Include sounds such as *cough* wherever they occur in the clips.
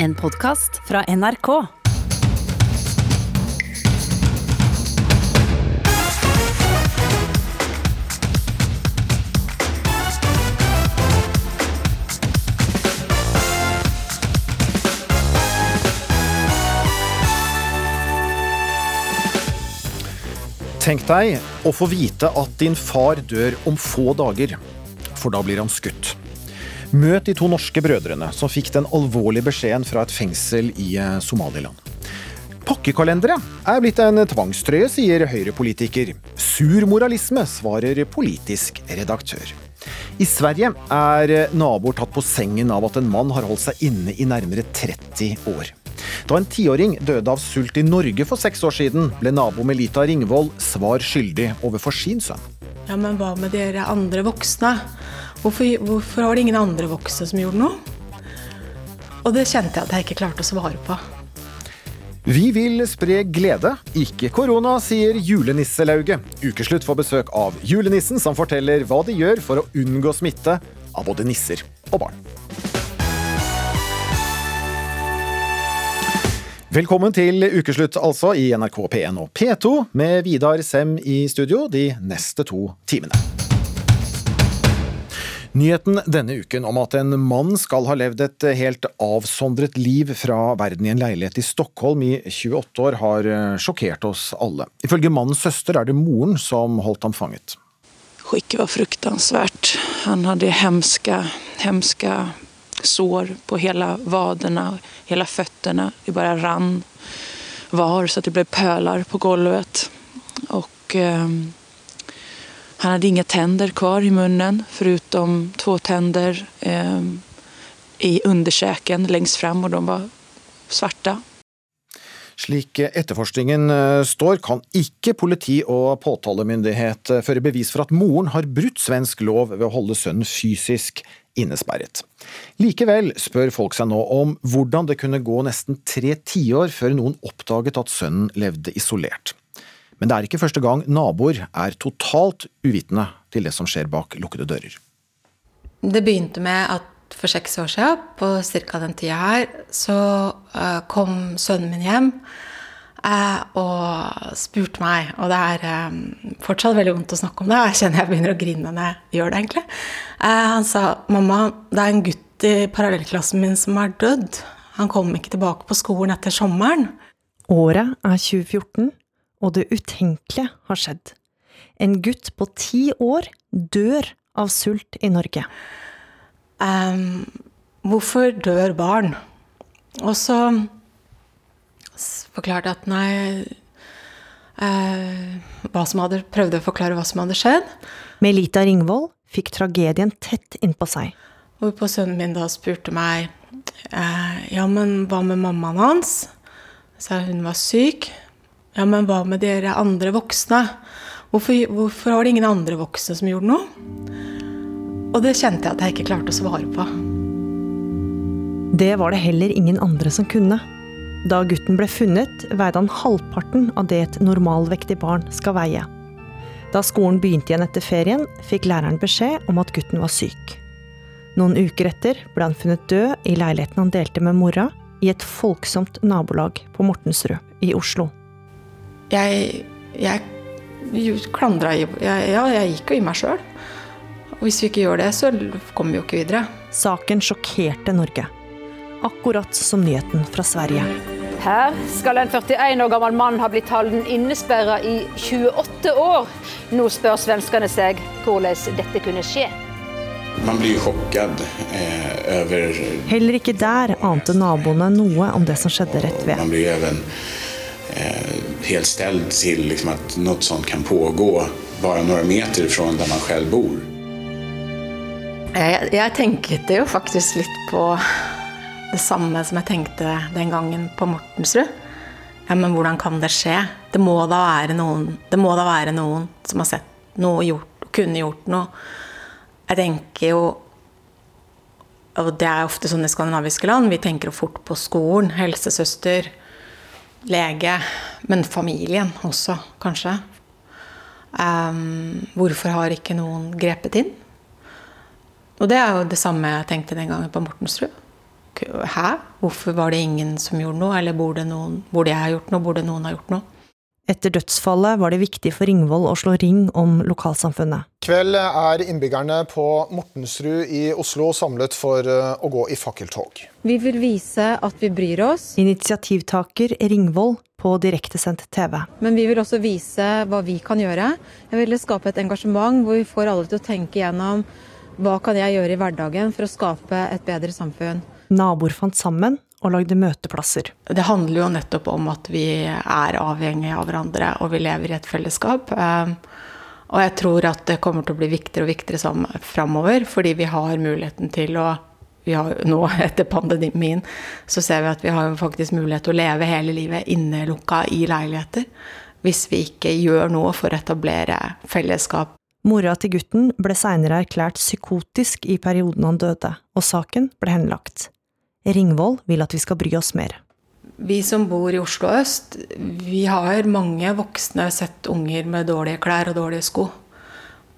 En podkast fra NRK. Tenk deg å få vite at din far dør om få dager, for da blir han skutt. Møt de to norske brødrene som fikk den alvorlige beskjeden fra et fengsel i eh, Somaliland. Pakkekalendere er blitt en tvangstrøye, sier Høyre-politiker. Sur moralisme, svarer politisk redaktør. I Sverige er naboer tatt på sengen av at en mann har holdt seg inne i nærmere 30 år. Da en tiåring døde av sult i Norge for seks år siden, ble nabo Melita Ringvold svar skyldig overfor sin sønn. Ja, men hva med dere andre voksne? Hvorfor, hvorfor har det ingen andre voksne som gjorde noe? Og det kjente jeg at jeg ikke klarte å svare på. Vi vil spre glede, ikke korona, sier julenisselauget. Ukeslutt får besøk av julenissen, som forteller hva de gjør for å unngå smitte av både nisser og barn. Velkommen til ukeslutt, altså, i NRK P1 og P2, med Vidar Sem i studio de neste to timene. Nyheten denne uken om at en mann skal ha levd et helt avsondret liv fra verden i en leilighet i Stockholm i 28 år, har sjokkert oss alle. Ifølge mannens søster er det moren som holdt ham fanget. Skikket var fruktansvært. Han hadde hemske, hemske sår på hele vadene, hele føttene. Det bare rann var så det ble pøler på gulvet. Og eh, han hadde ingen tenner kvar i munnen, foruten to tenner eh, i underkjeken lengst frem, og de var svarte. Slik etterforskningen eh, står, kan ikke politi og påtalemyndighet eh, føre bevis for at moren har brutt svensk lov ved å holde sønnen fysisk innesperret. Likevel spør folk seg nå om hvordan det kunne gå nesten tre tiår før noen oppdaget at sønnen levde isolert. Men det er ikke første gang naboer er totalt uvitende til det som skjer bak lukkede dører. Det begynte med at for seks år siden, på ca. den tida her, så eh, kom sønnen min hjem Eh, og spurte meg, og det er eh, fortsatt veldig vondt å snakke om det. Jeg kjenner jeg begynner å grine når jeg gjør det, egentlig. Eh, han sa mamma, det er en gutt i parallellklassen min som er dødd. Han kom ikke tilbake på skolen etter sommeren. Året er 2014, og det utenkelige har skjedd. En gutt på ti år dør av sult i Norge. Um, hvorfor dør barn? Og så forklarte at nei uh, hva som hadde, Prøvde å forklare hva som hadde skjedd. Melita Ringvold fikk tragedien tett innpå seg. Hvorpå sønnen min da spurte meg uh, ja, men hva med mammaen hans? Så hun var syk. Ja, men hva med dere andre voksne? Hvorfor, hvorfor var det ingen andre voksne som gjorde noe? Og det kjente jeg at jeg ikke klarte å svare på. Det var det heller ingen andre som kunne. Da gutten ble funnet, veide han halvparten av det et normalvektig barn skal veie. Da skolen begynte igjen etter ferien, fikk læreren beskjed om at gutten var syk. Noen uker etter ble han funnet død i leiligheten han delte med mora, i et folksomt nabolag på Mortensrud i Oslo. Jeg, jeg klandra jeg, Ja, jeg gikk jo i meg sjøl. Og hvis vi ikke gjør det, så kommer vi jo ikke videre. Saken sjokkerte Norge akkurat som nyheten fra Sverige. Her skal en 41 år gammel mann ha blitt holdt innesperra i 28 år. Nå spør svenskene seg hvordan dette kunne skje. Man blir sjokkert eh, over Heller ikke der ante naboene noe om det som skjedde rett ved. Man blir even helt stelt til liksom, at noe sånt kan pågå bare noen meter fra der man selv bor. Jeg, jeg tenkte jo faktisk litt på det samme som jeg tenkte den gangen på Mortensrud. Ja, men hvordan kan det skje? Det må da være noen, må da være noen som har sett noe, gjort, kunne gjort noe. Jeg tenker jo Og det er ofte sånn i skandinaviske land. Vi tenker jo fort på skolen. Helsesøster, lege. Men familien også, kanskje. Um, hvorfor har ikke noen grepet inn? Og det er jo det samme jeg tenkte den gangen på Mortensrud. Hæ? Hvorfor var det ingen som gjorde noe? Eller burde, noen, burde jeg ha gjort noe? Burde noen ha gjort noe? Etter dødsfallet var det viktig for Ringvold å slå ring om lokalsamfunnet. Kveld er innbyggerne på Mortensrud i Oslo samlet for eh, å gå i fakkeltog. Vi vil vise at vi bryr oss. Initiativtaker Ringvold på direktesendt TV. Men vi vil også vise hva vi kan gjøre. Jeg ville skape et engasjement hvor vi får alle til å tenke gjennom hva kan jeg gjøre i hverdagen for å skape et bedre samfunn. Naboer fant sammen og lagde møteplasser. Det handler jo nettopp om at vi er avhengige av hverandre, og vi lever i et fellesskap. Um, og jeg tror at det kommer til å bli viktigere og viktigere framover, fordi vi har muligheten til å har, Nå *laughs* etter pandemien så ser vi at vi har faktisk mulighet til å leve hele livet innelukka i leiligheter. Hvis vi ikke gjør noe for å etablere fellesskap. Mora til gutten ble seinere erklært psykotisk i perioden han døde, og saken ble henlagt. Ringvold vil at vi skal bry oss mer. Vi som bor i Oslo øst, vi har mange voksne sett unger med dårlige klær og dårlige sko.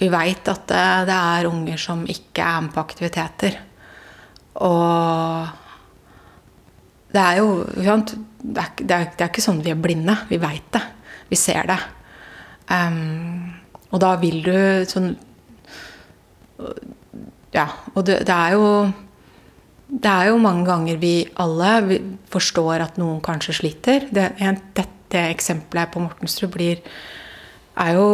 Vi veit at det, er unger som ikke er med på aktiviteter. Og det er jo er, det, er, det er, ikke sånn vi er blinde. Vi veit det. Vi ser det. Um, og da vil du sånn Ja, og det, det er jo det er jo mange ganger vi alle forstår at noen kanskje sliter. Det, dette eksempelet på Mortensrud blir jo,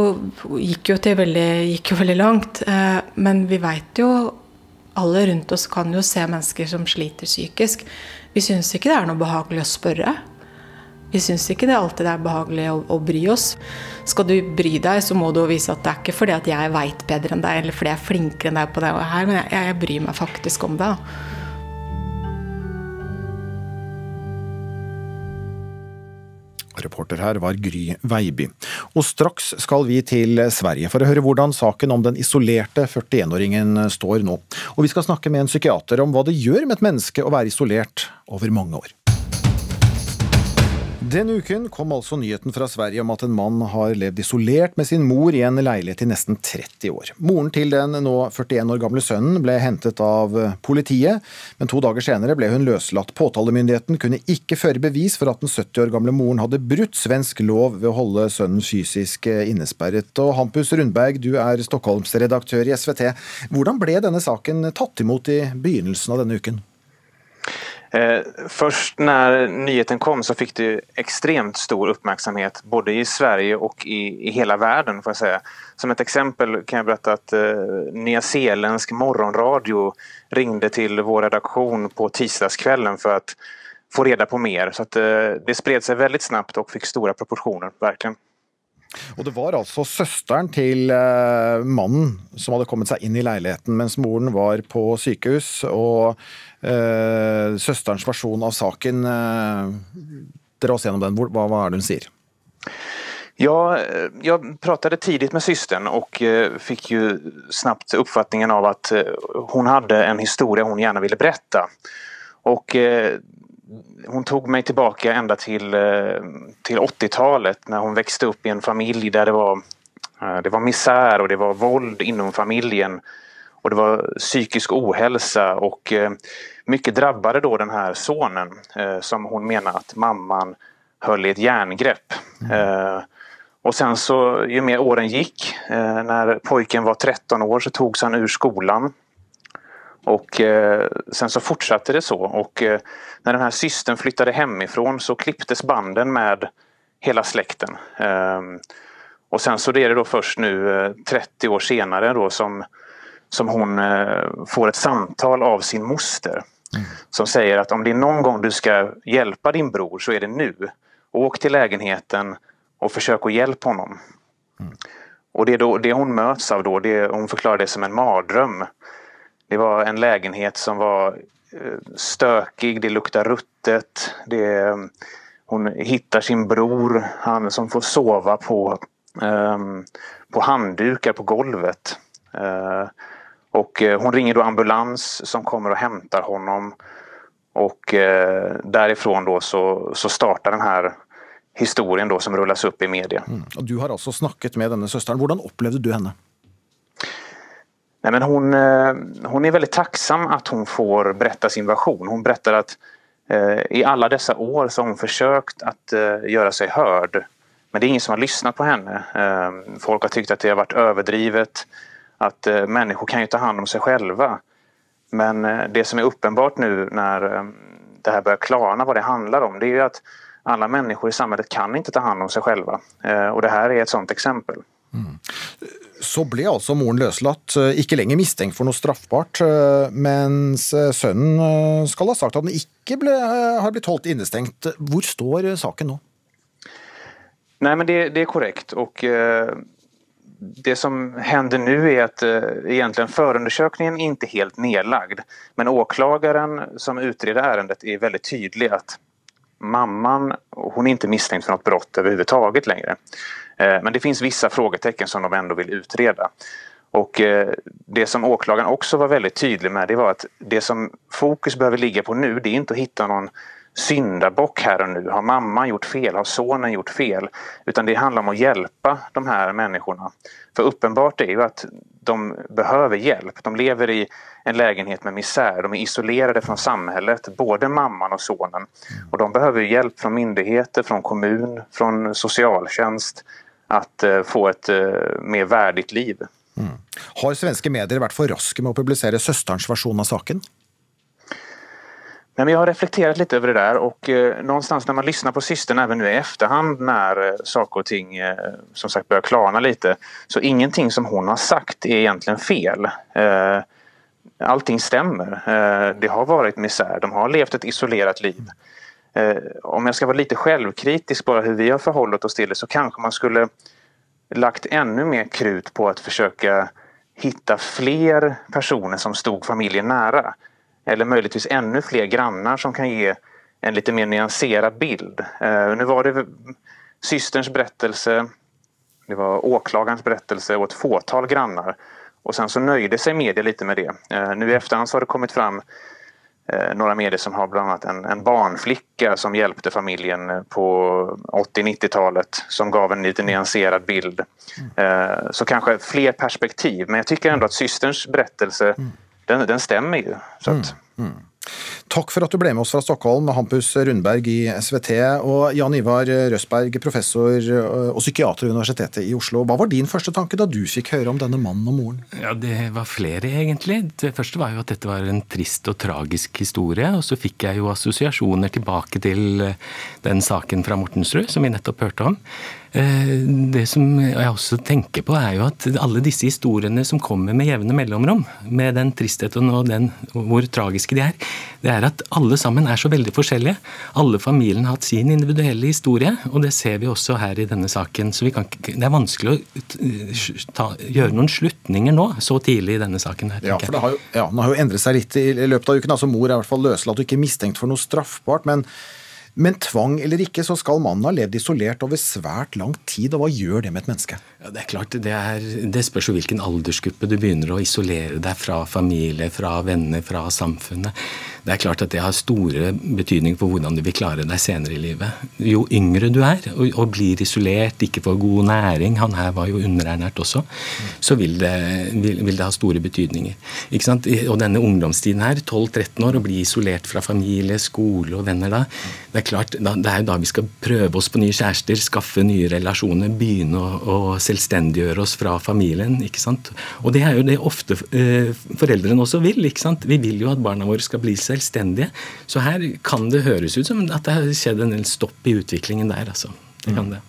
gikk, jo veldig, gikk jo veldig langt. Eh, men vi veit jo Alle rundt oss kan jo se mennesker som sliter psykisk. Vi syns ikke det er noe behagelig å spørre. Vi syns ikke det alltid er behagelig å, å, bry oss. Skal du bry deg, så må du vise at det er ikke fordi at jeg veit bedre enn deg, eller fordi jeg er flinkere enn deg på det her, men jeg, jeg bryr meg faktisk om det. Reporter her var Gry Veiby. Og straks skal vi til Sverige for å høre hvordan saken om den isolerte 41-åringen står nå. Og vi skal snakke med en psykiater om hva det gjør med et menneske å være isolert over mange år. Denne uken kom altså nyheten fra Sverige om at en mann har levd isolert med sin mor i en leilighet i nesten 30 år. Moren til den nå 41 år gamle sønnen ble hentet av politiet, men to dager senere ble hun løslatt. Påtalemyndigheten kunne ikke føre bevis for at den 70 år gamle moren hadde brutt svensk lov ved å holde sønnen fysisk innesperret. Og Hampus Rundberg, du er Stockholmsredaktør i SVT. Hvordan ble denne saken tatt imot i begynnelsen av denne uken? Eh, når när nyheten kom så fikk det ekstremt stor oppmerksomhet både i Sverige og i, i hele verden. Får jeg säga. Som et eksempel kan jeg berette at eh, nyzeeländsk morgonradio ringde til vår redaksjon på tirsdagskvelden for å få reda på mer. Så at, eh, det spred seg veldig snabbt og fikk store proporsjoner. virkelig. Og det var altså søsteren til mannen som hadde kommet seg inn i leiligheten mens moren var på sykehus. Og søsterens versjon av saken eh, Dra oss gjennom den. Hva, hva er det hun sier? Ja, jag pratade tidigt med systern och fikk ju snabbt uppfattningen av att hun hade en historia hon gärna ville berätta. Och hon tog mig tillbaka ända till, eh, till 80-talet när hon växte upp i en familj där det var, eh, det var misär och det var våld inom familjen. Och det var psykisk ohälsa och eh, mycket drabbade då den här sonen som hon menar att mamman höll i ett järngrepp. Mm. Och sen så ju mer åren gick, när pojken var 13 år så togs han ur skolan och eh, sen så fortsatte det så och eh, när den här systern flyttade hemifrån så klipptes banden med hela släkten. Eh, och sen så är det då först nu 30 år senare då som, som hon får ett samtal av sin moster. Mm. Som säger att om det är någon gång du ska hjälpa din bror så är det nu. Åk till lägenheten och försök att hjälpa honom. Mm. Och det, då, det hon möts av då, det, hon det som en mardröm. Det var en lägenhet som var eh, stökig, det luktar ruttet. Det, hon hittar sin bror, han som får sova på, um, på handdukar på golvet. Uh, och uh, hon ringer då ambulans som kommer och hämtar honom. Och uh, därifrån då så, så startar den här historien då som rullas upp i media. Mm. Og du har altså snakket med denne søsteren. Hvordan opplevde du henne? Nej, men hon, hon är väldigt tacksam att hon får berätta sin version. Hon berättar att i alla dessa år så har hon försökt att göra sig hörd. Men det är ingen som har lyssnat på henne. Folk har tyckt att det har varit överdrivet. Att människor kan ju ta hand om sig själva. Men det som är uppenbart nu när det här börjar klarna vad det handlar om det är ju att alla människor i samhället kan inte ta hand om seg själva. Og det her er et sånt eksempel. Mm. Så ble altså moren løslatt, ikke lenger mistenkt for noe straffbart, mens sønnen skal ha sagt at den ikke ble, har blitt holdt innestengt. Hvor står saken nå? Nei, men det, det er korrekt. Og det som händer nu är att egentlig egentligen förundersökningen inte helt nedlagd. Men åklagaren som utreder ärendet är väldigt tydlig att mamman, hon är inte misstänkt för något brott överhuvudtaget längre. Eh, men det finns vissa frågetecken som de ändå vill utreda. Och eh, det som åklagaren också var väldigt tydlig med det var att det som fokus behöver ligga på nu det är inte att hitta någon syndabock här och nu. Har mamman gjort fel? Har sonen gjort fel? Utan det handlar om att hjälpa de här människorna. För uppenbart är ju att de behöver hjälp. De lever i en lägenhet med misär. De är isolerade från samhället, både mamman och sonen. Och de behöver hjälp från myndigheter, från kommun, från socialtjänst att eh, få ett eh, mer värdigt liv. Mm. Har svenske medier vært for raske med å publisere søsterens versjon av saken? Men jag har reflekterat lite över det där och eh, någonstans när man lyssnar på systern även nu i efterhand när eh, saker och ting eh, som sagt börjar klarna lite så ingenting som hon har sagt är egentligen fel. Eh, allting stämmer. Det har varit misär, de har levt ett isolerat liv. Om jag ska vara lite självkritisk bara hur vi har förhållit oss till det så kanske man skulle lagt ännu mer krut på att försöka hitta fler personer som stod familjen nära. Eller möjligtvis ännu fler grannar som kan ge en lite mer nyanserad bild. Eh, nu var det systerns berättelse, det var åklagarens berättelse och ett fåtal grannar. Och sen så nöjde sig media lite med det. Eh, nu i efterhand så har det kommit fram eh, några medier som har bland annat en, en barnflicka som hjälpte familjen på 80-90-talet som gav en lite nyanserad bild. Mm. Så kanske fler perspektiv, men jag tycker ändå att systerns berättelse mm den, den stemmer jo. Mm, mm. Takk for at du ble med oss fra Stockholm, Hampus Rundberg i SVT, og Jan Ivar Røsberg, professor og psykiater ved Universitetet i Oslo. Hva var din første tanke da du fikk høre om denne mannen og moren? Ja, Det var flere, egentlig. Det første var jo at dette var en trist og tragisk historie. Og så fikk jeg jo assosiasjoner tilbake til den saken fra Mortensrud som vi nettopp hørte om. Eh, det som jeg også tenker på, er jo at alle disse historiene som kommer med jevne mellomrom, med den tristheten og den, hvor tragiske de er, det er at alle sammen er så veldig forskjellige. Alle familiene har hatt sin individuelle historie, og det ser vi også her i denne saken. Så kan, det er vanskelig å ta, gjøre noen slutninger nå, så tidlig i denne saken. her. Ja, for det har jo, ja, den har jo endret seg litt i løpet av uken. altså Mor er i hvert fall løslatt og ikke mistenkt for noe straffbart. men men tvang eller ikke, så skal mannen ha levd isolert over svært lang tid. og Hva gjør det med et menneske? Ja, det er klart, det, er, det spørs jo hvilken aldersgruppe du begynner å isolere deg fra familie, fra venner, fra samfunnet. Det er klart at det har store betydning for hvordan du vil klare deg senere i livet. Jo yngre du er og, og blir isolert, ikke får god næring, han her var jo underernært også, så vil det, vil, vil det ha store betydninger. Og denne ungdomstiden her, 12-13 år, å bli isolert fra familie, skole og venner da, det er klart, det er jo da vi skal prøve oss på nye kjærester, skaffe nye relasjoner, begynne å, å selvstendiggjøre oss fra familien. ikke sant? Og det er jo det ofte eh, foreldrene også vil. ikke sant? Vi vil jo at barna våre skal bli seg selvstendige. Så her kan det høres ut som at det har skjedd en del stopp i utviklingen der. altså. Det kan det.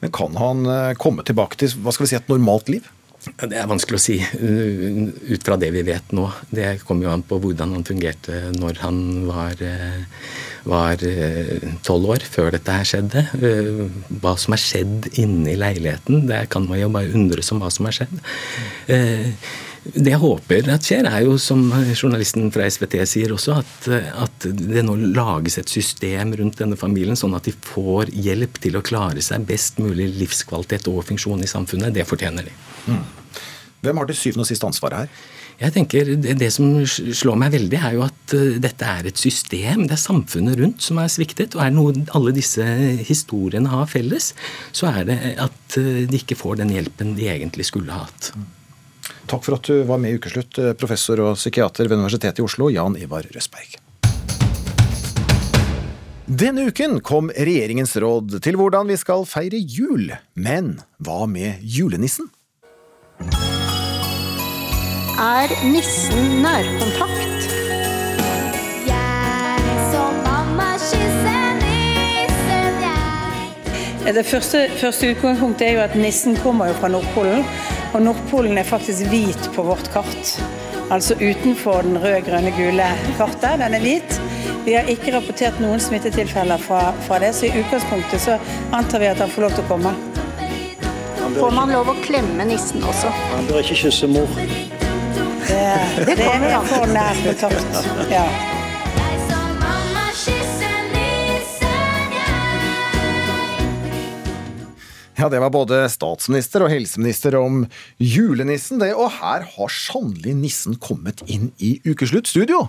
Men kan han eh, komme tilbake til hva skal vi si, et normalt liv? Det er vanskelig å si uh, ut fra det vi vet nå. Det kommer jo an på hvordan han fungerte når han var var uh, tolv år før dette her skjedde. Hva som har skjedd inne i leiligheten, det kan man jo bare undres om hva som har skjedd. Det jeg håper at skjer, er jo som journalisten fra SVT sier også, at, at, det nå lages et system rundt denne familien, sånn at de får hjelp til å klare seg best mulig livskvalitet og funksjon i samfunnet. Det fortjener de. Mm. Hvem har til syvende og sist ansvaret her? Jeg tenker det, det, som slår meg veldig, er jo at uh, dette er et system. Det er samfunnet rundt som er sviktet. Og er noe alle disse historiene har felles, så er det at uh, de ikke får den hjelpen de egentlig skulle ha hatt. Mm. Takk for at du var med i Ukeslutt, eh, professor og psykiater ved Universitetet i Oslo, Jan Ivar Røsberg. Denne uken kom regjeringens råd til hvordan vi skal feire jul. Men hva med julenissen? Er nissen nærkontakt? Det første, første utgangspunktet er jo at nissen kommer jo fra Nordpolen, og Nordpolen er faktisk hvit på vårt kart. Altså utenfor den røde, grønne, gule kartet. Den er hvit. Vi har ikke rapportert noen smittetilfeller fra, fra det, så i utgangspunktet så antar vi at han får lov til å komme. Får man lov å klemme nissen også? Han bør ikke kysse mor. Det, det, det er for nær kontakt. Ja. Ja, det var både statsminister og helseminister om julenissen, det. Og her har sannelig nissen kommet inn i Ukeslutt studio.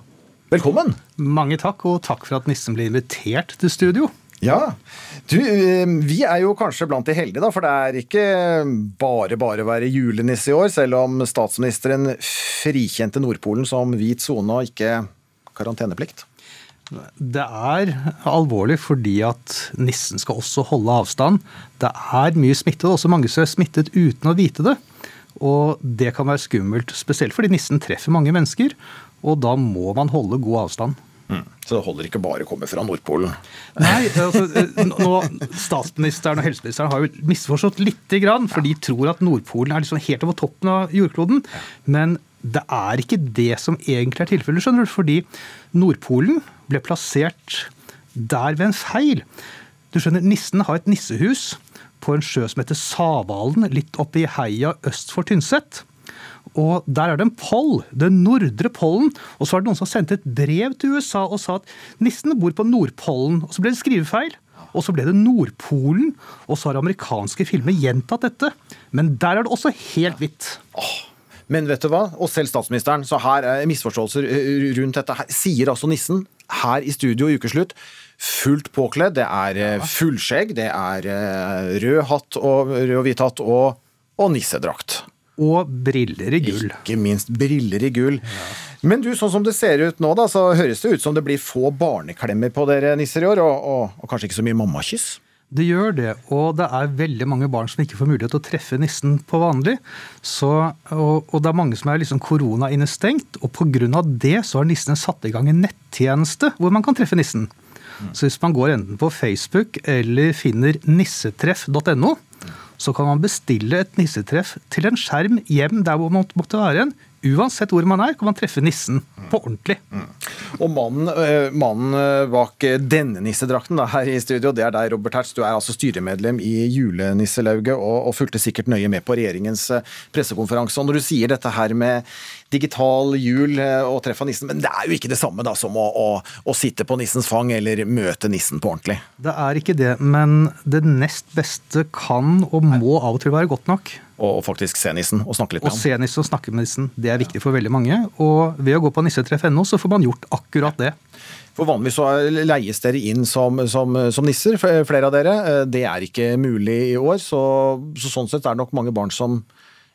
Velkommen! Mange takk, og takk for at nissen ble invitert til studio. Ja. Du, eh, vi er jo kanskje blant de heldige, da, for det er ikke bare bare å være julenisse i år, selv om statsministeren frikjente Nordpolen som hvit sone og ikke karanteneplikt. Det er alvorlig fordi at nissen skal også holde avstand. Det er mye smitte, og også mange som er smittet uten å vite det. Og det kan være skummelt, spesielt fordi nissen treffer mange mennesker. Og da må man holde god avstand. Mm. Så det holder ikke bare å komme fra Nordpolen? Nei, altså, nå, statsministeren og helseministeren har jo misforstått lite grann, for de tror at Nordpolen er liksom helt over toppen av jordkloden. Men det er ikke det som egentlig er tilfellet, skjønner du. Fordi Nordpolen ble plassert der ved en feil. Du skjønner, Nissen har et nissehus på en sjø som heter Savalen, litt oppe i heia øst for Tynset. Og Der er det en poll, den nordre pollen. Og så var det noen som sendte et brev til USA og sa at nissen bor på Nordpollen. Og så ble det skrivefeil. Og så ble det Nordpolen. Og så har amerikanske filmer gjentatt dette. Men der er det også helt hvitt. Men vet du hva? Og selv statsministeren, så her er misforståelser rundt dette. Sier altså nissen her i studio i ukeslutt fullt påkledd. Det er fullskjegg, det er rød hatt og rød og hvit hatt og, og nissedrakt. Og briller i gull. Ikke minst briller i gull. Ja. Men du, sånn som det ser ut nå, da, så høres det ut som det blir få barneklemmer på dere nisser i år, og, og, og kanskje ikke så mye mammakyss? Det gjør det, og det er veldig mange barn som ikke får mulighet til å treffe nissen på vanlig. Så, og, og, det er mange som er liksom korona-innestengt, og pga. det så har nissene satt i gang en nettjeneste hvor man kan treffe nissen. Så hvis man går enten på Facebook eller finner nissetreff.no, så kan man bestille et nissetreff til en skjerm hjem der hvor man måtte være en. Uansett hvor man er, kan man treffe nissen på ordentlig. Mm. Og mannen, mannen, bak denne nissedrakten da, her i studio, det er deg, Robert Hertz. Du er altså styremedlem i Julenisselauget og, og fulgte sikkert nøye med på regjeringens pressekonferanse. Og når du sier dette her med digital jul og treff av nissen, men det er jo ikke det samme da som å, å, å sitte på nissens fang eller møte nissen på ordentlig? Det er ikke det, men det nest beste kan og må av og til være godt nok. Og faktisk se nissen og snakke litt med ham. Og se nissen og snakke med nissen. Det er viktig for veldig mange. Og ved å gå på nissetreff.no så får man gjort akkurat det. For Vanligvis så leies dere inn som, som, som, nisser, flere av dere. Det er ikke mulig i år. Så, så sånn sett er det nok mange barn som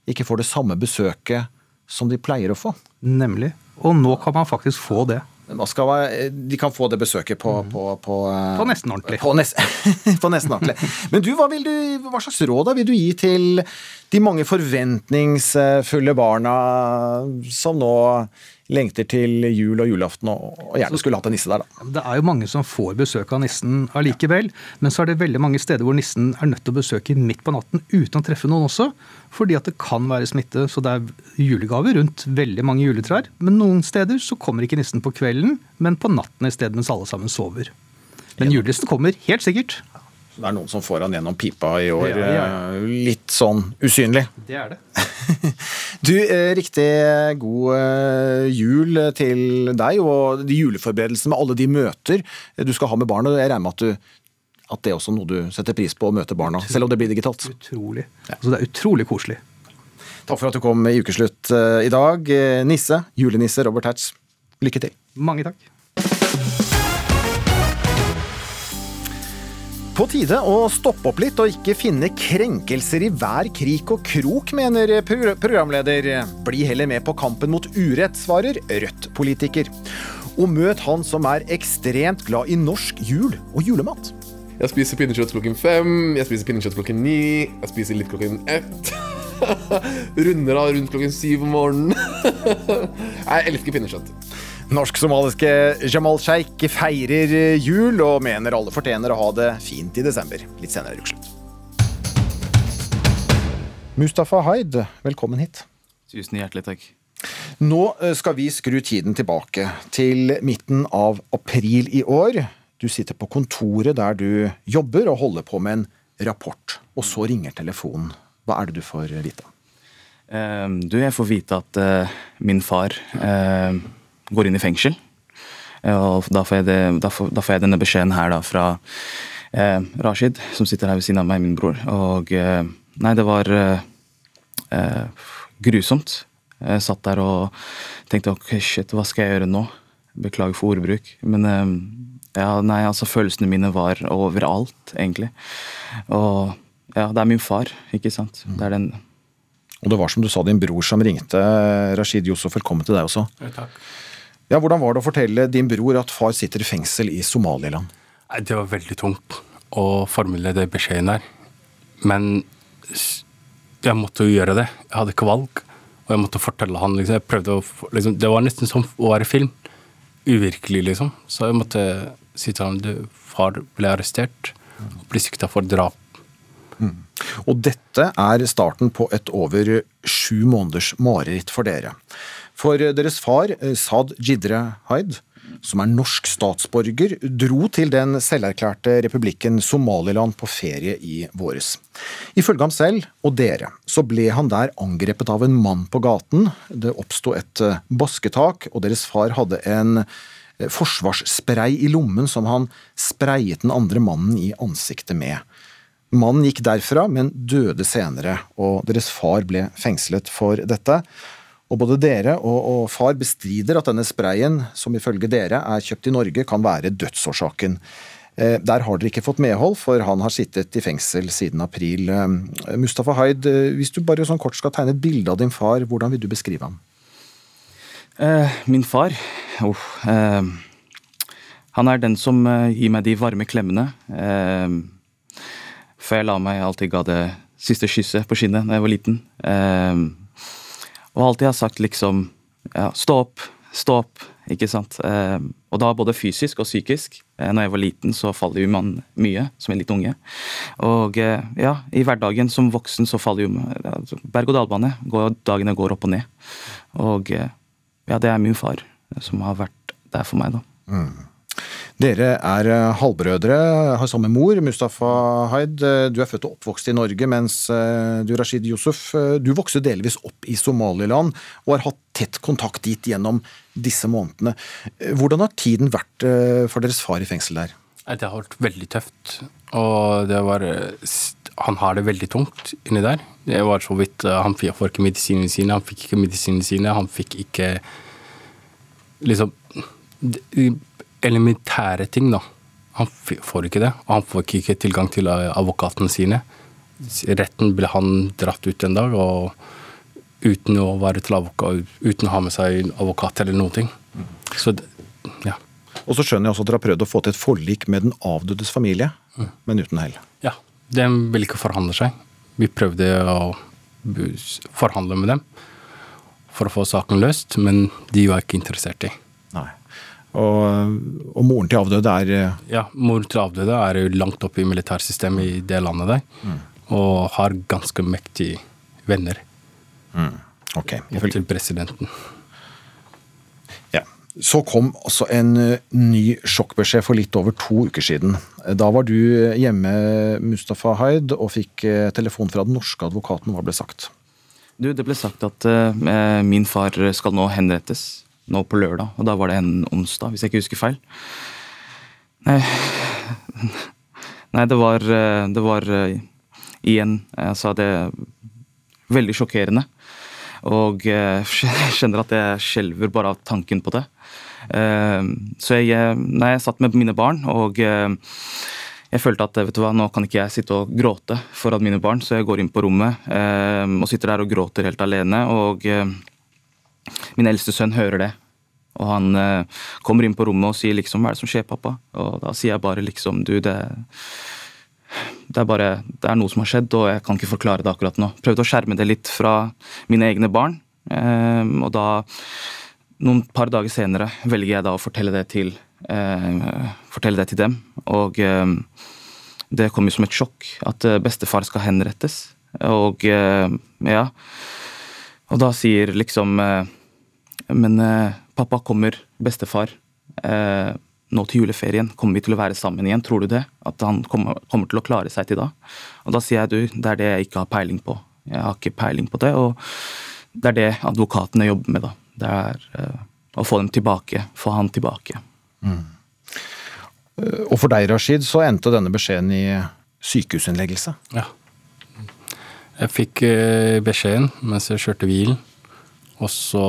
ikke får det samme besøket som de pleier å få. Nemlig. Og nå kan man faktisk få det. Være, de kan få det besøket på På, på, på nesten ordentlig. På, nest, *laughs* på nesten ordentlig. Men du hva, du, hva, slags råd vil du gi til de mange forventningsfulle barna som nå lengter til jul og julaften og gjerne skulle hatt en nisse der, da. Det er jo mange som får besøk av nissen allikevel, men så er det veldig mange steder hvor nissen er nødt til å besøke midt på natten uten å treffe noen også, fordi at det kan være smitte. Så det er julegaver rundt veldig mange juletrær. Men noen steder så kommer ikke nissen på kvelden, men på natten i stedet mens alle sammen sover. Men julenissen kommer helt sikkert. Det er noen som får han gjennom pipa i år. Ja, ja. Litt sånn usynlig. Det er det. *laughs* du, riktig god jul til deg og de juleforberedelsene med alle de møter du skal ha med barna. Jeg regner med at, du, at det er også noe du setter pris på å møte barna, selv om det blir digitalt. Utrolig. Altså, det er utrolig koselig. Takk for at du kom i ukeslutt i dag. Nisse, julenisse Robert Hertz, lykke til. Mange takk. På tide å stoppe opp litt og ikke finne krenkelser i hver krik og krok, mener pro programleder. Bli heller med på kampen mot urett, svarer Rødt-politiker. Og møt han som er ekstremt glad i norsk jul og julemat. Jeg spiser pinnekjøtt klokken fem, jeg spiser pinnekjøtt klokken ni, jeg spiser litt klokken ett. *laughs* Runder av rundt klokken syv om morgenen. *laughs* jeg elsker pinnekjøtt. Norsk-somaliske Jamal Sheikh feirer jul og mener alle fortjener å ha det fint i desember. Litt senere i ukeslutt. Mustafa Haid, velkommen hit. Tusen hjertelig takk. Nå eh, skal vi skru tiden tilbake til midten av april i år. Du sitter på kontoret der du jobber og holder på med en rapport. Og så ringer telefonen. Hva er det du får vite? Uh, du, jeg får vite at uh, min far uh, går inn i fengsel. Og da får, det, da, får, da får jeg, denne beskjeden her da fra Rashid, som sitter her ved siden av meg, min bror. Og nei, det var grusomt. Jeg satt der og tenkte ok, shit, hva skal jeg gjøre nå? Beklager for ordbruk. Men ja, nei, altså følelsene mine var overalt, egentlig. Og ja, det er min far, ikke sant. Det er den Og det var som du sa, din bror som ringte. Rashid Yusuf, velkommen til deg også. Ja, takk. Ja, Hvordan var det å fortelle din bror at far sitter i fengsel i Somaliland? Det var veldig tungt å formidle det beskjeden der. Men jeg måtte jo gjøre det. Jeg hadde ikke valg. Og jeg måtte fortelle han. Liksom. Jeg prøvde å, liksom, det var nesten som å være film. Uvirkelig, liksom. Så jeg måtte si til ham at far ble arrestert og ble sikta for drap. Mm. Og dette er starten på et over sju måneders mareritt for dere. For deres far, Saad Jidre Haid, som er norsk statsborger, dro til den selverklærte republikken Somaliland på ferie i våres. Ifølge ham selv og dere så ble han der angrepet av en mann på gaten. Det oppsto et basketak, og deres far hadde en forsvarsspray i lommen som han sprayet den andre mannen i ansiktet med. Mannen gikk derfra, men døde senere, og deres far ble fengslet for dette. Og både dere og, og, far bestrider at denne sprayen, som ifølge dere er kjøpt i Norge, kan være dødsårsaken. Eh, der har dere ikke fått medhold, for han har sittet i fengsel siden april. Eh, Mustafa Haid, eh, hvis du bare sånn kort skal tegne et bilde av din far, hvordan vil du beskrive ham? Min far oh, Han er den som gir meg de varme klemmene. før jeg la meg, alltid ga det siste kysset på skinnet da jeg var liten. Og alltid har sagt liksom ja, stå opp, stå opp, ikke sant. Eh, og da både fysisk og psykisk. Eh, når jeg var liten, så faller jo man mye som en litt unge. Og eh, ja, i hverdagen som voksen så faller jo altså, berg-og-dal-bane. Dagene går opp og ned. Og ja, det er min far som har vært der for meg, da. Mm. Dere er eh, halvbrødre, har samme mor, Mustafa Haid. Eh, du er født og oppvokst i Norge, mens eh, du, Rashid Yusuf, du vokste delvis opp i Somaliland og har hatt tett kontakt dit gjennom disse månedene. Hvordan har tiden vært for deres far i fengsel der? Det har vært veldig tøft. Og var Han har det veldig tungt inni der. Det var så vidt Han får ikke medisinene sine, han fikk ikke medisinene sine, han fikk ikke Liksom elementære ting, da. Han får ikke det. Og han får ikke tilgang til advokatene sine. Retten ble han dratt ut en dag, og uten å advokat, uten å ha med seg advokat eller noen ting. Så ja. Og så skjønner jeg også at dere har prøvd å få til et forlik med den avdødes familie, mm. men uten hell. Ja. De ville ikke forhandle seg. Vi prøvde å forhandle med dem for å få saken løst, men de var ikke interessert i. Og, og, moren til avdøde er eh, Ja, moren til avdøde er jo langt oppe i militærsystemet i det landet der. Mm. Og har ganske mektige venner. Mm. Ok. Opp til presidenten. Ja. Så kom også en eh, ny sjokkbeskjed for litt over to uker siden. Da var du hjemme, Mustafa Haid, og fikk eh, telefon fra den norske advokaten. Hva ble sagt? Du, det ble sagt at uh, min far skal nå henrettes nå på lørdag, og da var det en onsdag, hvis jeg ikke husker feil. Nei, Nei det var eh, Det var eh, igjen Jeg sa det veldig sjokkerende. Og *laughs* jeg kjenner at jeg skjelver bare av tanken på det. Så jeg, nei, jeg satt med mine barn, og jeg følte at vet du hva, nå kan ikke jeg sitte og gråte foran mine barn, så jeg går inn på rommet eh, og sitter der og gråter helt alene. Og eh, min eldste sønn hører det. Og han eh, kommer inn på rommet og sier liksom 'hva er det som skjer, pappa?' Og da sier jeg bare liksom 'du, det, det er bare det er noe som har skjedd, og jeg kan ikke forklare det akkurat nå'. Prøvde å skjerme det litt fra mine egne barn. Eh, og da, noen par dager senere, velger jeg da å fortelle det til, eh, fortelle det til dem. Og eh, det kom jo som et sjokk at eh, bestefar skal henrettes. Og eh, ja. Og da sier liksom eh, Men pappa, kommer bestefar nå til juleferien? Kommer vi til å være sammen igjen? Tror du det? At han kommer, kommer til å klare seg til da? Og da sier jeg du, det er det jeg ikke har peiling på. Jeg har ikke peiling på det. og det er det advokatene jobber med. da. Det er å få dem tilbake, få han tilbake. Mm. Og for deg, Rashid, så endte denne beskjeden i sykehusinnleggelse? Ja. Jeg fikk uh, beskjeden mens jeg kjørte bilen, og så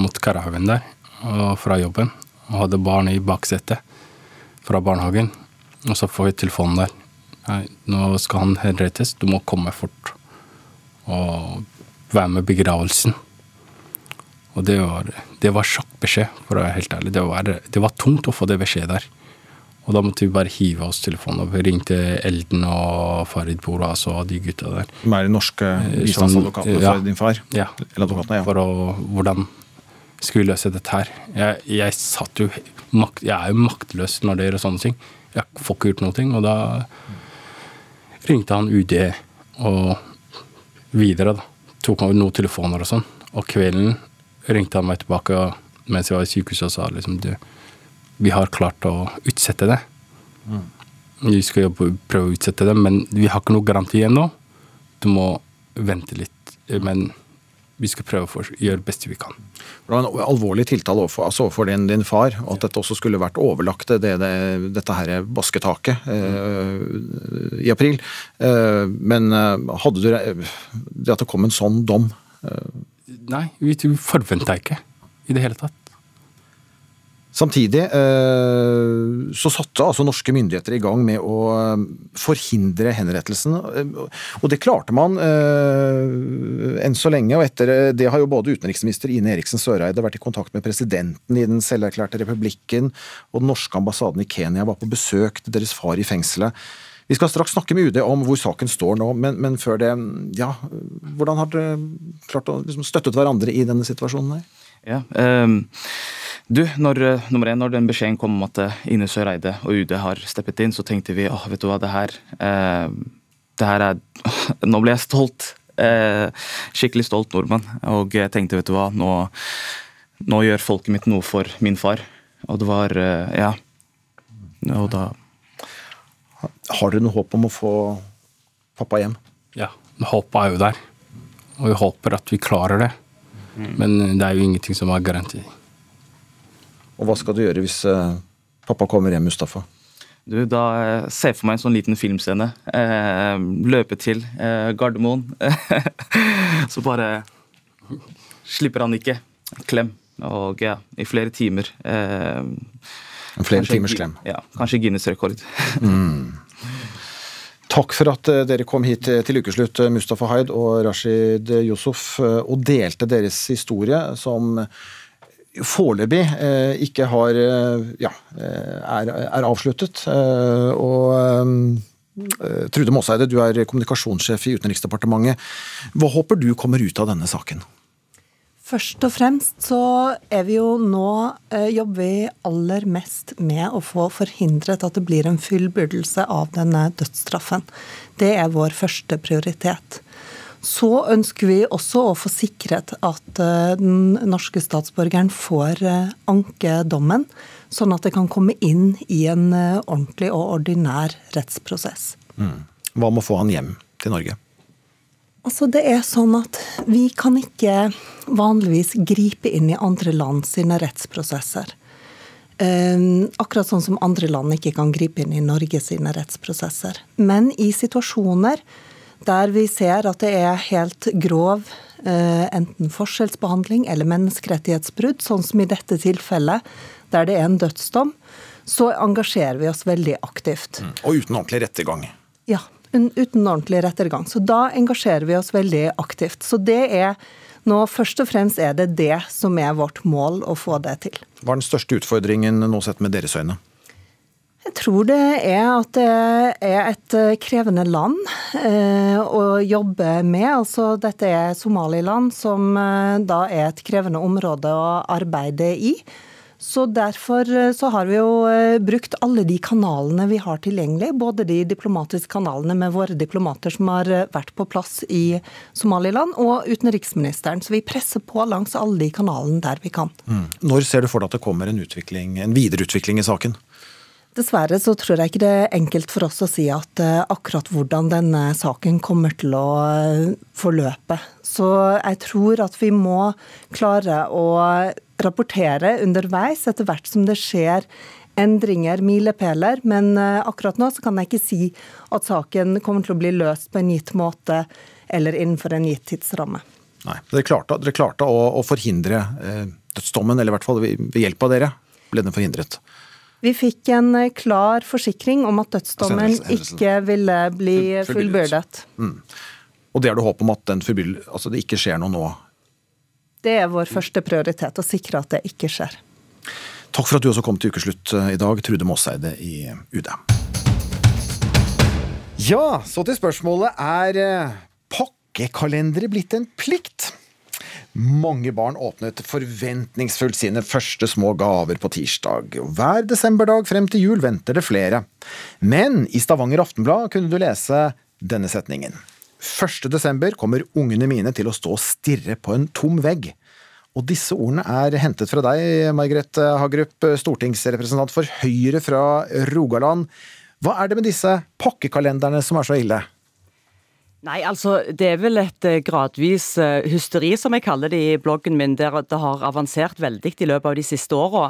mot Karahaugen der, fra jobben. Og hadde barn i baksetet fra barnehagen. Og så får vi telefonen der. Nei, nå skal han henrettes, du må komme fort. Og være med begravelsen. Og det var, det var sjokkbeskjed, for å være helt ærlig. Det var, det var tungt å få det beskjedet der. Og da måtte vi bare hive oss telefonen. opp. ringte Elden og Farid Boras og de gutta der. Som er de norske eh, bistandsadvokatene ja, for din far? Ja. Eller advokatene, ja. For å, hvordan skulle vi løse dette her. Jeg, jeg, satt jo makt, jeg er jo maktløs når det gjør sånne ting. Jeg får ikke gjort noe. Og da ringte han UD og videre, da tok han noen telefoner og sånn. Og kvelden ringte han meg tilbake mens jeg var i sykehuset og sa liksom du, vi har klart å utsette det. Mm. Vi skal jobbe, prøve å utsette det, men vi har ikke noe garanti ennå. Du må vente litt. Men vi skal prøve å gjøre det beste vi kan. Det var en alvorlig tiltale overfor, altså overfor din, din, far, og at dette også skulle vært overlagt det, det, dette her basketaket eh, i april. Eh, men eh, hadde du det at det kom en sånn dom? Eh? Nei, vi forventa ikke i det hele tatt. Samtidig eh, så satte altså norske myndigheter i gang med å eh, forhindre henrettelsen. Eh, og det klarte man enn så lenge. Og etter det har jo både utenriksminister Ine Eriksen Søreide vært i kontakt med presidenten i den selverklærte republikken, og den norske ambassaden i Kenya var på besøk til deres far i fengselet. Vi skal straks snakke med UD om hvor saken står nå, men, men før det, ja, hvordan har dere klart å liksom, støttet hverandre i denne situasjonen her? Ja, um du, når, eh, nummer én, når den beskjeden kom om at eh, Ine Søreide og UD har steppet inn, så tenkte vi åh, vet du hva, det her, eh, det her er *laughs* Nå ble jeg stolt. Eh, skikkelig stolt nordmann. Og jeg tenkte, vet du hva, nå, nå, gjør folket mitt noe for min far. Og det var eh, Ja. Og da Har dere noe håp om å få pappa hjem? Ja, håpet er jo der. Og vi håper at vi klarer det. Mm. Men det er jo ingenting som er garanti. Og hva skal du gjøre hvis eh, pappa kommer hjem, Mustafa? Du, da ser Se for meg en sånn liten filmscene. Eh, løpe til eh, Gardermoen. *laughs* så bare slipper han ikke. Klem. Og ja, i flere timer. Eh, flere timers klem. Ja, kanskje Guinness-rekord. *laughs* mm. Takk for at eh, dere kom hit til ukeslutt, Mustafa Haid og Rashid Yusuf, og delte deres historie, som foreløpig eh, ikke har eh, ja, eh, er, er avsluttet. Og Trude Måseide, du er kommunikasjonssjef i Utenriksdepartementet. Hva håper du kommer ut av denne saken? Først og fremst så er vi jo nå jobber vi aller mest med å få forhindret at det blir en fullbyrdelse av denne dødsstraffen. Det er vår første prioritet. Så ønsker vi også å få sikret at eh, den norske statsborgeren får eh, anke dommen, sånn at det kan komme inn i en eh, ordentlig og ordinær rettsprosess. Mm. Hva med å få han hjem til Norge? Altså det er sånn at Vi kan ikke vanligvis gripe inn i andre land sine rettsprosesser. akkurat sånn som andre land ikke kan gripe inn i Norge sine rettsprosesser. Men i situasjoner der vi ser at det er helt grov eh, enten forskjellsbehandling eller menneskerettighetsbrudd, sånn som i dette tilfellet, der det er en dødsdom, så engasjerer vi oss veldig aktivt. Mm. Og uten ordentlig rettergang. Ja, uten ordentlig rettergang. Så da engasjerer vi oss veldig aktivt. Så det er nå først og fremst er det det som er vårt mål, å få det til. Hva er den største utfordringen nå sett med deres øyne? Jeg tror det er at det er et krevende land eh, å jobbe med. Altså, dette er Somaliland, som eh, da er et krevende område å arbeide i. Så Derfor eh, så har vi jo eh, brukt alle de kanalene vi har tilgjengelig. Både de diplomatiske kanalene med våre diplomater som har eh, vært på plass i Somaliland, og utenriksministeren. Så vi presser på langs alle de kanalene der vi kan. Mm. Når ser du for deg at det kommer en, en videreutvikling i saken? Dessverre så tror jeg ikke det er enkelt for oss å si at akkurat hvordan denne saken kommer til å forløpe. Så jeg tror at vi må klare å rapportere underveis etter hvert som det skjer endringer, milepæler. Men eh, akkurat nå så kan jeg ikke si at saken kommer til å bli løst på en gitt måte eller innenfor en gitt tidsramme. Nei, Dere klarte, dere klarte å, å, forhindre eh, dødsdommen, eller i hvert fall ved hjelp av dere ble den forhindret? Vi fikk en eh, klar forsikring om at dødsdommen ikke ville bli fullbyrdet. Mm. Og det er du håp om at altså det ikke skjer noe nå det er vår første prioritet, å sikre at det ikke skjer. Takk for at du også kom til ukeslutt eh, i dag, Trude Måseide i UD. Ja, så til spørsmålet er eh, pakkekalendere blitt en plikt? Mange barn åpnet forventningsfullt sine første små gaver på tirsdag. Hver desemberdag frem til jul venter det flere. Men i Stavanger Aftenblad kunne du lese denne setningen. 1.12. kommer ungene mine til å stå og stirre på en tom vegg. Og disse ordene er hentet fra deg, Margrethe Hagerup, stortingsrepresentant for Høyre fra Rogaland. Hva er det med disse pakkekalenderne som er så ille? Nei, altså Det er vel et eh, gradvis eh, hysteri, som jeg kaller det i bloggen min, der det har avansert veldig i løpet av de siste åra.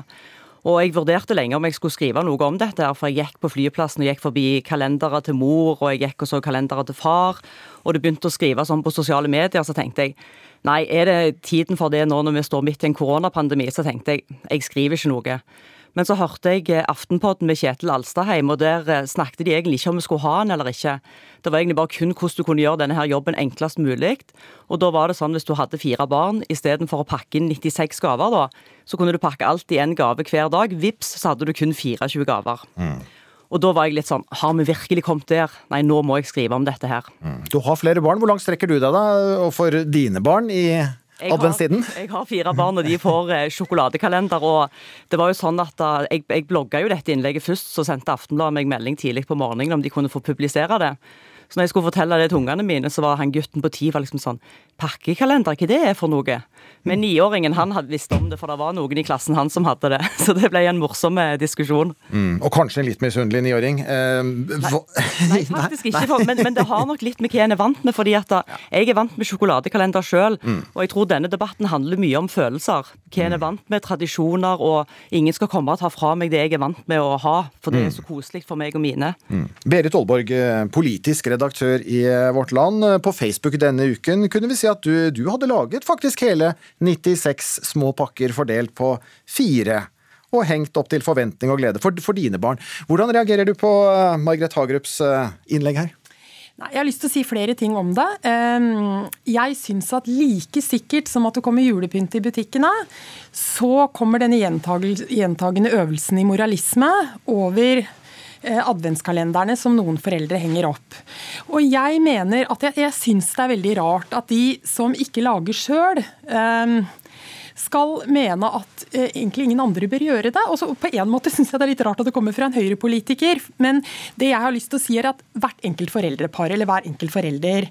Og jeg vurderte lenge om jeg skulle skrive noe om dette, for jeg gikk på flyplassen og gikk forbi kalendere til mor, og jeg gikk og så kalendere til far, og det begynte å skrive sånn på sosiale medier, så tenkte jeg nei, er det tiden for det nå når vi står midt i en koronapandemi, så tenkte jeg jeg skriver ikke noe. Men så hørte jeg eh, Aftenpodden med Kjetil Alstadheim, og der eh, snakket de egentlig ikke om vi skulle ha den eller ikke. Det var egentlig bare kun hvordan du kunne gjøre denne her jobben enklest mulig. Og da var det sånn hvis du hadde fire barn, istedenfor å pakke inn 96 gaver, da, så kunne du pakke alt i én gave hver dag. Vips, så hadde du kun 24 gaver. Mm. Og da var jeg litt sånn Har vi virkelig kommet der? Nei, nå må jeg skrive om dette her. Mm. Du har flere barn. Hvor langt strekker du deg da, og for dine barn i adventstiden? Jeg har fire barn, og de får eh, sjokoladekalender. og det var jo sånn at jeg, jeg blogga jo dette innlegget først, så sendte Aftenbladet meg melding tidlig på morgenen om de kunne få publisere det. Så når jeg skulle fortelle det til ungene mine, så var han gutten på ti var liksom sånn Pakkekalender, hva det er for noe? Men niåringen han hadde visst om det, for det var noen i klassen han som hadde det. *laughs* Så det ble en morsom eh, diskusjon. Mm, og kanskje en litt misunnelig niåring. Eh, nei, nei, faktisk ikke. For, men, men, det har nok litt med hva en er vant med. fordi at da, jeg er vant med sjokoladekalender sjøl, mm. og jeg tror denne debatten handler mye om følelser. Hva en er mm. vant med, tradisjoner, og ingen skal komme og ta fra meg det jeg er vant med å ha, for det er mm. så koselig for meg og mine. Mm. Berit Aalborg, eh, politisk redaktør i Vårt Land. På Facebook denne uken kunne vi si at du, du hadde laget faktisk hele 96 små pakker fordelt på fire og hengt opp til forventning og glede for, for dine barn. Hvordan reagerer du på Margret Margrethe Hagerups innlegg her? Nei, jeg har lyst til å si flere ting om det. Ehm, jeg syns at like sikkert som at det kommer julepynt i butikkene, så kommer denne gjentagende øvelsen i moralisme over Eh, adventskalenderne som noen foreldre henger opp. Og jeg mener at jeg, jeg syns det er veldig rart at de som ikke lager sjøl, um, skal mene at eh, egentlig ingen andre bør gjøre det. Også, På en måte syns jeg det er litt rart at det kommer fra en høyrepolitiker, men det jeg har lyst til å si er at hvert enkelt foreldrepar eller hver enkelt forelder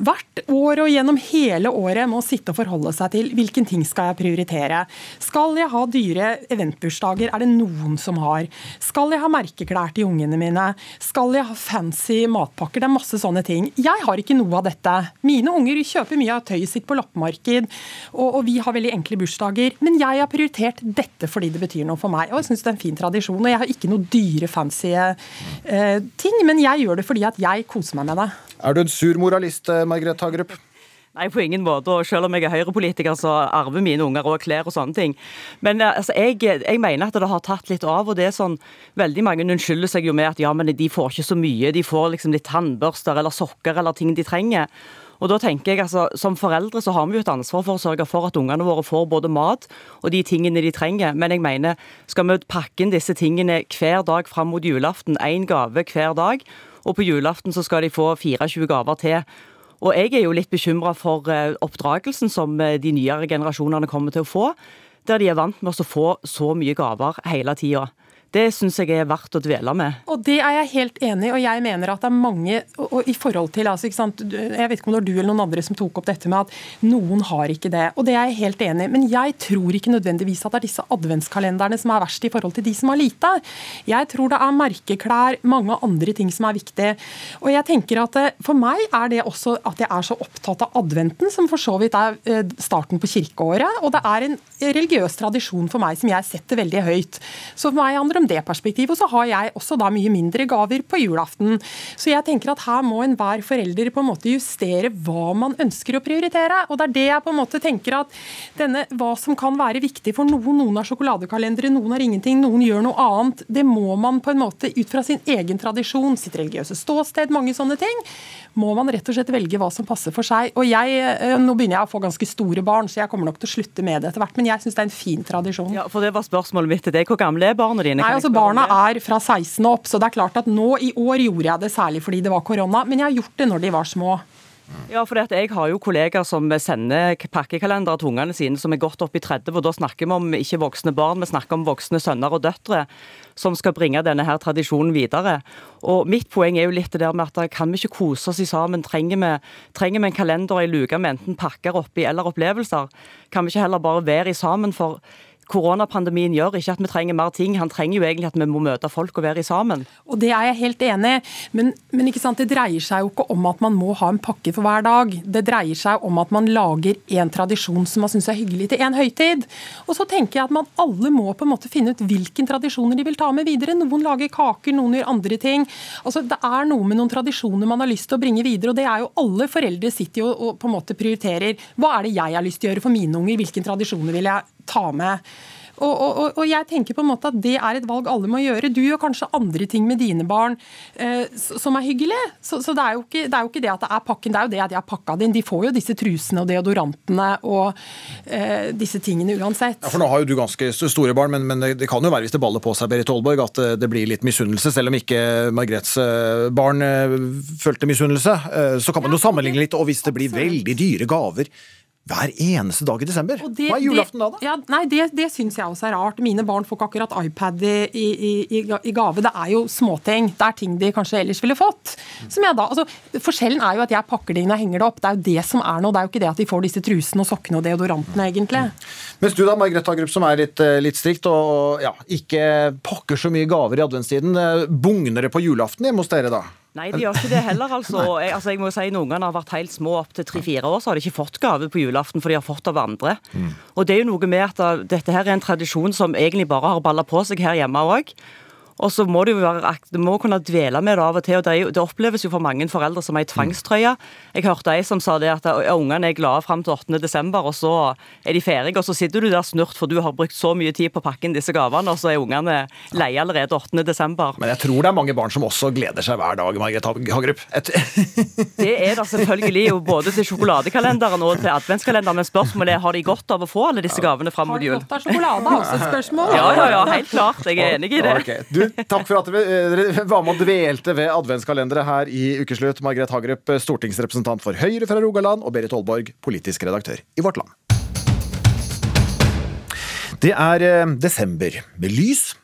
hvert år og gjennom hele året må sitte og forholde seg til hvilken ting skal jeg prioritere. Skal jeg ha dyre eventbursdager? Er det noen som har? Skal jeg ha merkeklær til ungene mine? Skal jeg ha fancy matpakker? Det er masse sånne ting. Jeg har ikke noe av dette. Mine unger kjøper mye av tøyet sitt på loppemarked, og, og vi har veldig enkle bursdager. Men jeg har prioritert dette fordi det betyr noe for meg. Og jeg syns det er en fin tradisjon. Og jeg har ikke noe dyre, fancy eh, ting, men jeg gjør det fordi at jeg koser meg med det. Er du en sur moralist, eh, Margrethe Hagerup? Nei, på ingen måte. Og selv om jeg er høyrepolitiker, så arver mine unger òg klær og sånne ting. Men eh, altså, jeg, jeg, mener at det har tatt litt av. og det er sånn, Veldig mange unnskylder seg jo med at ja, men de får ikke så mye. De får liksom litt tannbørster eller sokker eller ting de trenger. Og da tenker jeg altså, Som foreldre så har vi jo et ansvar for å sørge for at ungene våre får både mat og de tingene de trenger. Men jeg mener, skal vi pakke inn disse tingene hver dag fram mot julaften, én gave hver dag, og på julaften så skal de få 24 gaver til. Og jeg er jo litt bekymra for eh, oppdragelsen som eh, de nyere generasjonene kommer til å få, der de er vant med å få så mye gaver hele tida. Det syns jeg er verdt å dvele med. Og Det er jeg helt enig i, og jeg mener at det er mange og, og i forhold til, altså, Jeg vet ikke om det var du eller noen andre som tok opp dette med at noen har ikke det. Og det er jeg helt enig i. Men jeg tror ikke nødvendigvis at det er disse adventskalenderne som er verst i forhold til de som har lite. Jeg tror det er merkeklær, mange andre ting som er viktig. Og jeg tenker at eh, For meg er det også at jeg er så opptatt av adventen, som for så vidt er eh, starten på kirkeåret. Og det er en religiøs tradisjon for meg som jeg setter veldig høyt. Så for meg handler om det perspektivet. Og så har jeg også da mye mindre gaver på julaften. Så jeg tenker at her må enhver forelder på en måte justere hva man ønsker å prioritere. Og det er det jeg på en måte tenker at denne, hva som kan være viktig for noen. Noen har sjokoladekalendere, noen har ingenting, noen gjør noe annet. Det må man på en måte ut fra sin egen tradisjon, sitt religiøse ståsted, mange sånne ting, må man rett og slett velge hva som passer for seg. Og jeg, eh, Nå begynner jeg å få ganske store barn, så jeg kommer nok til å slutte med det etter hvert. Men jeg syns det er en fin tradisjon. Ja, for det var spørsmålet mitt til deg. Hvor gamle er barna dine? Nei, altså Barna er fra 16 opp, så det er klart at nå i år gjorde jeg det særlig fordi det var korona. Men jeg har gjort det når de var små. Ja, for jeg har jo kollegaer som sender pakkekalendere til ungene sine som er godt opp i 30, og da snakker vi om ikke voksne barn, vi snakker om voksne sønner og døtre som skal bringe denne her tradisjonen videre. Og Mitt poeng er jo litt det der med at kan vi ikke kose oss i sammen? Trenger vi, trenger vi en kalender i luke med enten pakker oppi eller opplevelser? Kan vi ikke heller bare være i sammen? for koronapandemien gjør ikke at vi trenger mer ting, han trenger jo egentlig at vi må møte folk og være sammen. Og Det er jeg helt enig i, men, men det dreier seg jo ikke om at man må ha en pakke for hver dag. Det dreier seg om at man lager en tradisjon som man syns er hyggelig til en høytid. Og så tenker jeg at man alle må på en måte finne ut hvilken tradisjoner de vil ta med videre. Noen lager kaker, noen gjør andre ting. Altså Det er noe med noen tradisjoner man har lyst til å bringe videre, og det er jo alle foreldre sitter jo og på en måte prioriterer. Hva er det jeg har lyst til å gjøre for mine unger? Hvilke tradisjoner vil jeg ta med. Og, og, og, jeg tenker på en måte at Det er et valg alle må gjøre. Du gjør kanskje andre ting med dine barn eh, som er hyggelig. Så, så det, er ikke, det, er jo ikke, det at det er pakken, det er jo det at de har pakka din. De får jo disse trusene og deodorantene og eh, disse tingene uansett. Ja, for Nå har jo du ganske store barn, men, men, det kan jo være hvis det baller på seg Berit Aalborg, at det blir litt misunnelse. Selv om ikke Margrets eh, barn eh, følte misunnelse, eh, så kan man jo sammenligne litt. Og hvis det blir veldig dyre gaver hver eneste dag i desember. Det, Hva er julaften da, da? Ja, nei, Det, det syns jeg også er rart. Mine barn får ikke akkurat iPad i, i, i, i, gave. Det er jo småting. Det er ting de kanskje ellers ville fått. Som jeg da, altså, Forskjellen er jo at jeg pakker det inn og henger det opp. Det er jo det som er noe. Det er jo ikke det at de får disse trusene og sokkene og deodorantene, egentlig. Mens du da, Margrethe Hagerup, som er litt, eh, litt strikt og ja, ikke pakker så mye gaver i adventstiden. Eh, bugner det på julaften hjemme hos dere da? Nei, de gjør ikke det heller. altså. *laughs* Jeg, altså, jeg må si Når ungene har vært helt små opp til tre-fire år, så har de ikke fått gave på julaften, for de har fått av andre. Mm. Og det er jo noe med at uh, dette her er en tradisjon som egentlig bare har balla på seg her hjemme òg. Og så må du, være, du må kunne dvele med det av og til. og det, jo, det, oppleves jo for mange foreldre som ei tvangstrøye. Jeg hørte ei som sa det at ungene er glade fram til 8. desember, og så er de ferdige. Og så sitter du der snurt, for du har brukt så mye tid på å pakke inn disse gavene, og så er ungene leie allerede 8. desember. Men jeg tror det er mange barn som også gleder seg hver dag, Margrethe Hagerup. *laughs* det er det selvfølgelig, jo både til sjokoladekalenderen og til adventskalenderen. Men spørsmålet er har de godt av å få alle disse gavene fram mot jul? Har de godt av sjokolade? Også et spørsmål. Ja, ja, ja, helt klart. Jeg er enig i det. Okay. Du, Takk for at dere var med og dvelte ved adventskalendere her i Ukeslutt. Margrethe Hagerup, stortingsrepresentant for Høyre fra Rogaland, og Berit Aalborg, politisk redaktør i Vårt Land. Det er eh, desember med lys,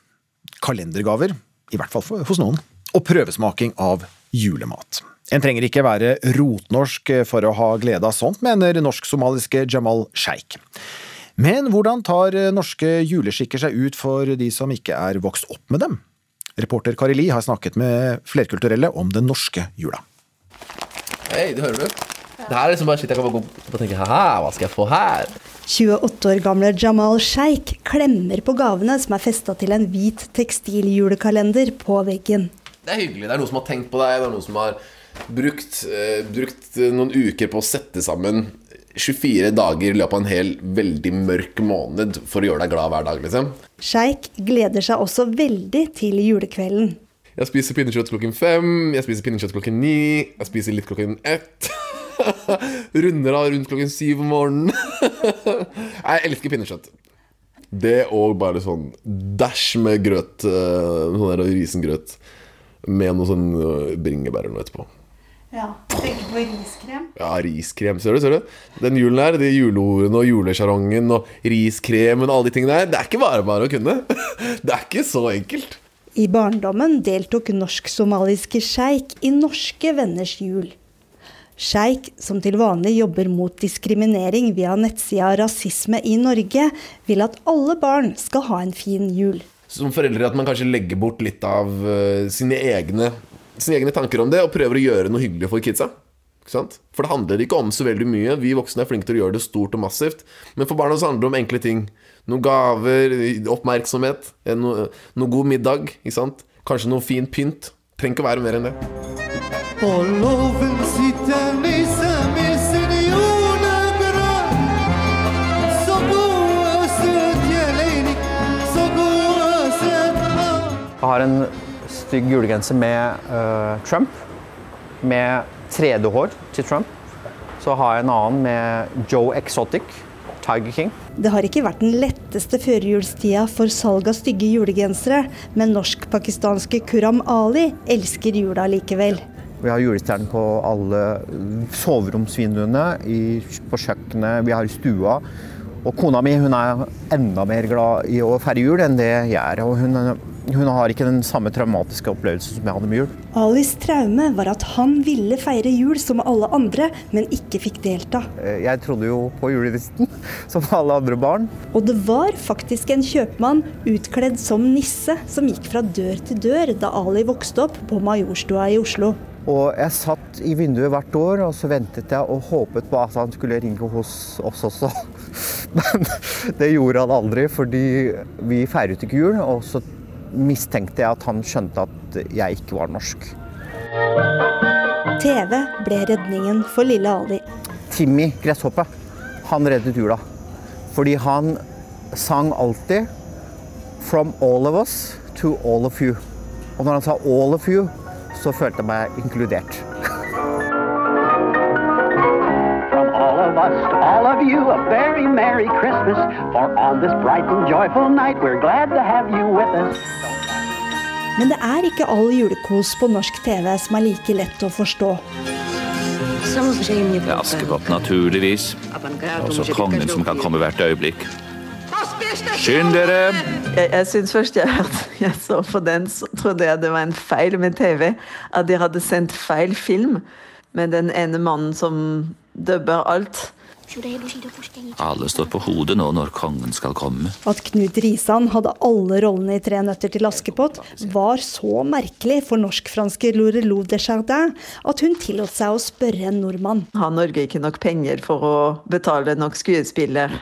kalendergaver, i hvert fall hos noen, og prøvesmaking av julemat. En trenger ikke være rotnorsk for å ha glede av sånt, mener norsk-somaliske Jamal Sheikh. Men hvordan tar norske juleskikker seg ut for de som ikke er vokst opp med dem? Reporter Kari Li har snakket med flerkulturelle om den norske jula. Hei, det hører du? Det her er liksom bare shit jeg kan bare gå og tenke haha, hva skal jeg få her? 28 år gamle Jamal Sheikh klemmer på gavene som er festa til en hvit tekstiljulekalender på veggen. Det er hyggelig. Det er noen som har tenkt på deg. Det er noen som har brukt, uh, brukt eh, noen uker på å sette sammen 24 dager i løpet av en hel veldig mørk måned for å gjøre deg glad hver dag, liksom. Sjeik gleder seg også veldig til julekvelden. Jeg spiser pinnekjøtt klokken fem, jeg spiser pinnekjøtt klokken ni, jeg spiser litt klokken ett. *laughs* Runder av rundt klokken syv om morgenen. *laughs* jeg elsker pinnekjøtt. Det og bare sånn dæsj med grøt, eh, sånn der risengrøt, med noe sånn eh, bringebær eller noe etterpå. Ja, Tenker på riskrem. Ja, riskrem. Ser du? ser du? Den julen her, de juleordene og julesjarongen og riskremen og alle de tingene der, det er ikke bare bare å kunne. *laughs* Det er ikke så enkelt. I barndommen deltok norsk-somaliske sjeik i norske venners jul. Sjeik, som til vanlig jobber mot diskriminering via nettsida Rasisme i Norge, vil at alle barn skal ha en fin jul. Som foreldre at man kanskje legger bort litt av eh, sine egne, sine egne tanker om det, og prøver å gjøre noe hyggelig for kidsa. Ikke sant? For det handler ikke om så veldig mye. Vi voksne er flinke til å gjøre det stort og massivt. Men for barna så handler det om enkle ting. Noen gaver, oppmerksomhet, noe, noe god middag. Ikke sant? Kanskje noe fin pynt. Trenger ikke å være mer enn det. På loven sitter og og søt Jeg har en stygg julegenser med uh, Trump. Med 3D-hår til Trump. Så har jeg en annen med Joe Exotic, Tiger King. Det har ikke vært den letteste førjulstida for salg av stygge julegensere, men norsk-pakistanske Kuram Ali elsker jula likevel. Vi har julestjerner på alle soveromsvinduene, på kjøkkenet, vi har i stua. Og kona mi hun er enda mer glad i å feire jul enn det jeg er. Og hun, hun har ikke den samme traumatiske opplevelsen som jeg hadde med jul. Alis traume var at han ville feire jul som alle andre, men ikke fikk delta. Eh, Jeg trodde jo på julenissen, *laughs* som alle andre barn. Og det var faktisk en kjøpmann utkledd som nisse som gikk fra dør til dør da Ali vokste opp på Majorstua i Oslo. Og jeg satt i vinduet hvert år og så ventet jeg og håpet på at han skulle ringe hos oss også. *laughs* Men det gjorde han aldri, fordi vi feiret ikke jul. Og så mistenkte jeg at han skjønte at jeg ikke var norsk. TV ble redningen for lille Ali. Timmy Gresshoppe, han reddet jula. Fordi han sang alltid 'From all of us to all of you'. Og når han sa 'all of you', så følte jeg meg inkludert. Of us all of you, a very Merry Christmas. For on this bright and joyful night, we're glad to have you with us. Men det er ikke all julekos på norsk TV som er like lett å forstå. Askepott, naturligvis. Også kongen som kan komme hvert øyeblikk. Skynd dere! Jeg, jeg synes først jeg, hørte- jeg så på den, så trodde jeg det var en feil med TV. At de hadde sendt feil film med den ene mannen som dubber alt. Alle står på hodet nå når kongen skal komme. At Knut Risan hadde alle rollene i Tre nøtter til Askepott, var så merkelig for norsk-franske Lorelou Desjardins at hun tillot seg å spørre en nordmann. Har Norge ikke nok penger for å betale nok skuespiller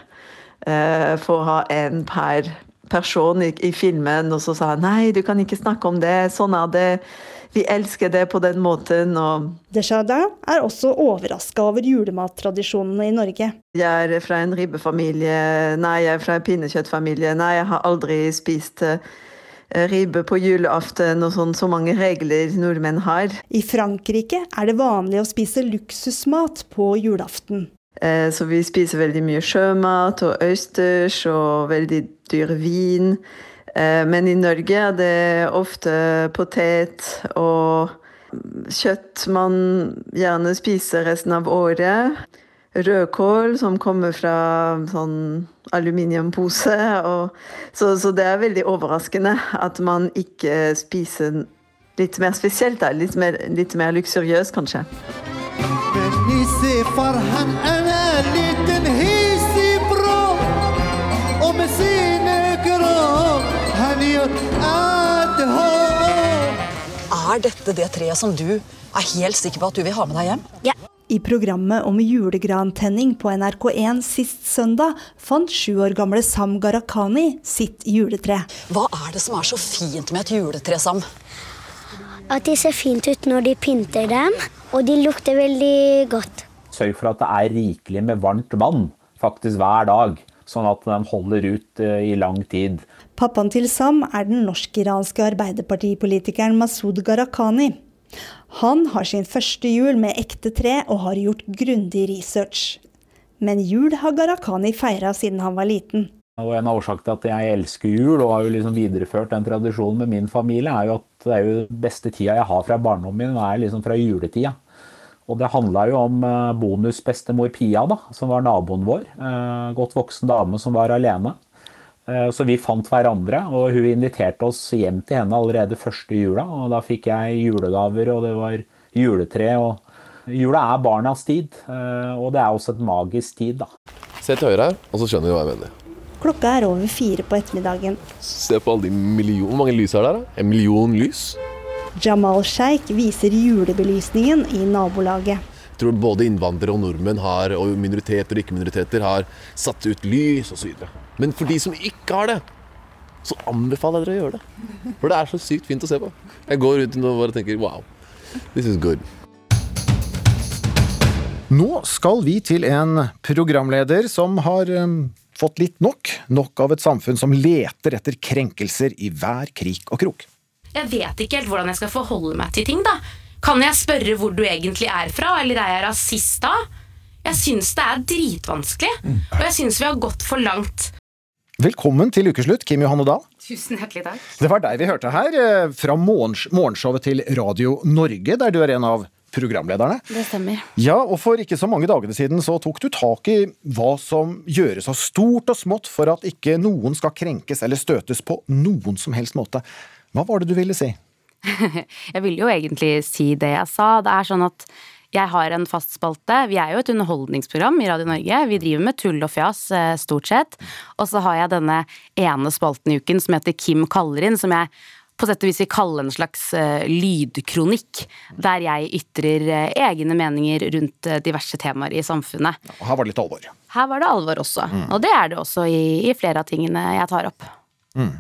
eh, for å ha en per person i, i filmen? Og så sa han nei, du kan ikke snakke om det, sånn er det. Vi elsker det på den måten. og Desjardins er også overraska over julemattradisjonene i Norge. Jeg er fra en ribbefamilie, nei, jeg er fra en pinnekjøttfamilie, nei, jeg har aldri spist eh, ribbe på julaften og sånn, så mange regler nordmenn har. I Frankrike er det vanlig å spise luksusmat på julaften. Eh, Så vi spiser veldig mye sjømat og østers og veldig dyr vin. Eh, Men i Norge er det ofte potet og kjøtt man gjerne spiser resten av året. Rødkål som kommer fra sånn aluminiumpose. Og, så, så det er veldig overraskende at man ikke spiser litt mer spesielt, da. Litt mer, litt mer luksuriøst, kanskje. Er dette det treet som du er helt sikker på at du vil ha med deg hjem? Ja. I programmet om julegrantenning på NRK1 sist søndag fant sju år gamle Sam Gharahkhani sitt juletre. Hva er det som er så fint med et juletre, Sam? at de ser fint ut når de pynter dem, og de lukter veldig godt. Sørg for at det er rikelig med varmt vann faktisk hver dag, sånn at den holder ut eh, i lang tid. Pappaen til Sam er den norsk-iranske arbeiderpartipolitikeren Masud Gharahkhani. Han har sin første jul med ekte tre og har gjort grundig research. Men jul har Gharahkhani feira siden han var liten. Og En av årsakene til at jeg elsker jul og har jo liksom videreført den tradisjonen med min familie, er jo at det er jo beste tida jeg har fra barndommen min, er liksom fra juletida. Og det handla jo om eh, bonusbestemor Pia, da, som var naboen vår. Eh, godt voksen dame som var alene. Eh, Så vi fant hverandre, og hun inviterte oss hjem til henne allerede første jula. Og da fikk jeg julegaver, og det var juletre. og Jula er barnas tid, og det er også et magisk tid, da. Se til høyre her, og så skjønner du hva jeg mener. Klokka er over fire på ettermiddagen. Se på alle de millioner Hvor mange lys er der, da? En million lys? Jamal Sheikh viser julebelysningen i nabolaget. Jeg tror både innvandrere og nordmenn har, og minoriteter og ikke-minoriteter har satt ut lys osv. Men for de som ikke har det, så anbefaler jeg dere å gjøre det. For det er så sykt fint å se på. Jeg går rundt og bare tenker wow, this is good. Nå skal vi til en programleder som har um, fått litt nok. Nok av et samfunn som leter etter krenkelser i hver krik og krok. Jeg vet ikke helt hvordan jeg skal forholde meg til ting, da. Kan jeg spørre hvor du egentlig er fra, eller er jeg rasist da? Jeg syns det er dritvanskelig, og jeg syns vi har gått for langt. Velkommen til ukeslutt, Kim Johanne Dahl. Tusen hjertelig takk. Det var deg vi hørte her, eh, fra morgenshowet til Radio Norge, der du er en av programlederne. Det stemmer. Ja, og for ikke så mange dagene siden så tok du tak i hva som gjøres av stort og smått for at ikke noen skal krenkes eller støtes på noen som helst måte. Hva var det du ville si? *laughs* Jeg ville jo egentlig si det jeg sa. Det er sånn at jeg har en fast spalte. Vi er jo et underholdningsprogram i Radio Norge. Vi driver med tull og fjas, eh, stort sett. Og så har jeg denne ene spalten i uken som heter Kim kaller inn, som jeg på sett og vis vil kalle en slags eh, lydkronikk. Der jeg ytrer eh, egne meninger rundt diverse temaer i samfunnet. Og her var det litt alvor. Her var det alvor også. Mm. Og det er det også i, i flere av tingene jeg tar opp. Mm.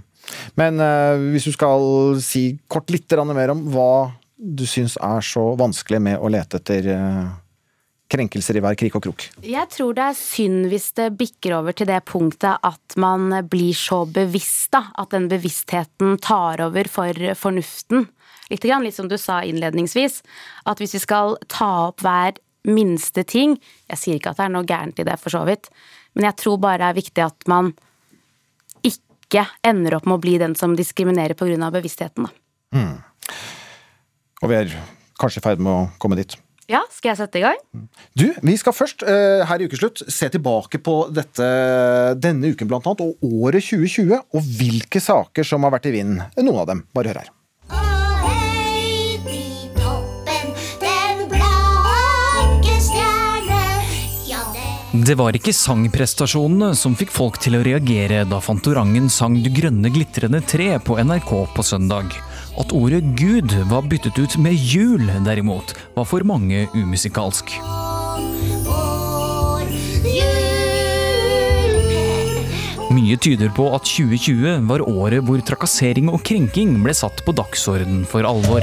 Men uh, hvis du skal si kort litt mer om hva du syns er så vanskelig med å lete etter eh, krenkelser i hver krik og krok. Jeg tror det er synd hvis det bikker over til det punktet at man blir så bevisst, da. At den bevisstheten tar over for fornuften. Litt, grann, litt som du sa innledningsvis. At hvis vi skal ta opp hver minste ting Jeg sier ikke at det er noe gærent i det, for så vidt. Men jeg tror bare det er viktig at man ikke ender opp med å bli den som diskriminerer pga. bevisstheten. Da. Mm. Og vi er kanskje i ferd med å komme dit. Ja, skal jeg sette i gang? Du, vi skal først eh, her i Ukeslutt se tilbake på dette, denne uken blant annet, og året 2020, og hvilke saker som har vært i vinden. Noen av dem. Bare hør her. Det var ikke sangprestasjonene som fikk folk til å reagere da Fantorangen sang Du grønne glitrende tre på NRK på søndag. At ordet Gud var byttet ut med jul, derimot, var for mange umusikalsk. Mye tyder på at 2020 var året hvor trakassering og krenking ble satt på dagsorden for alvor.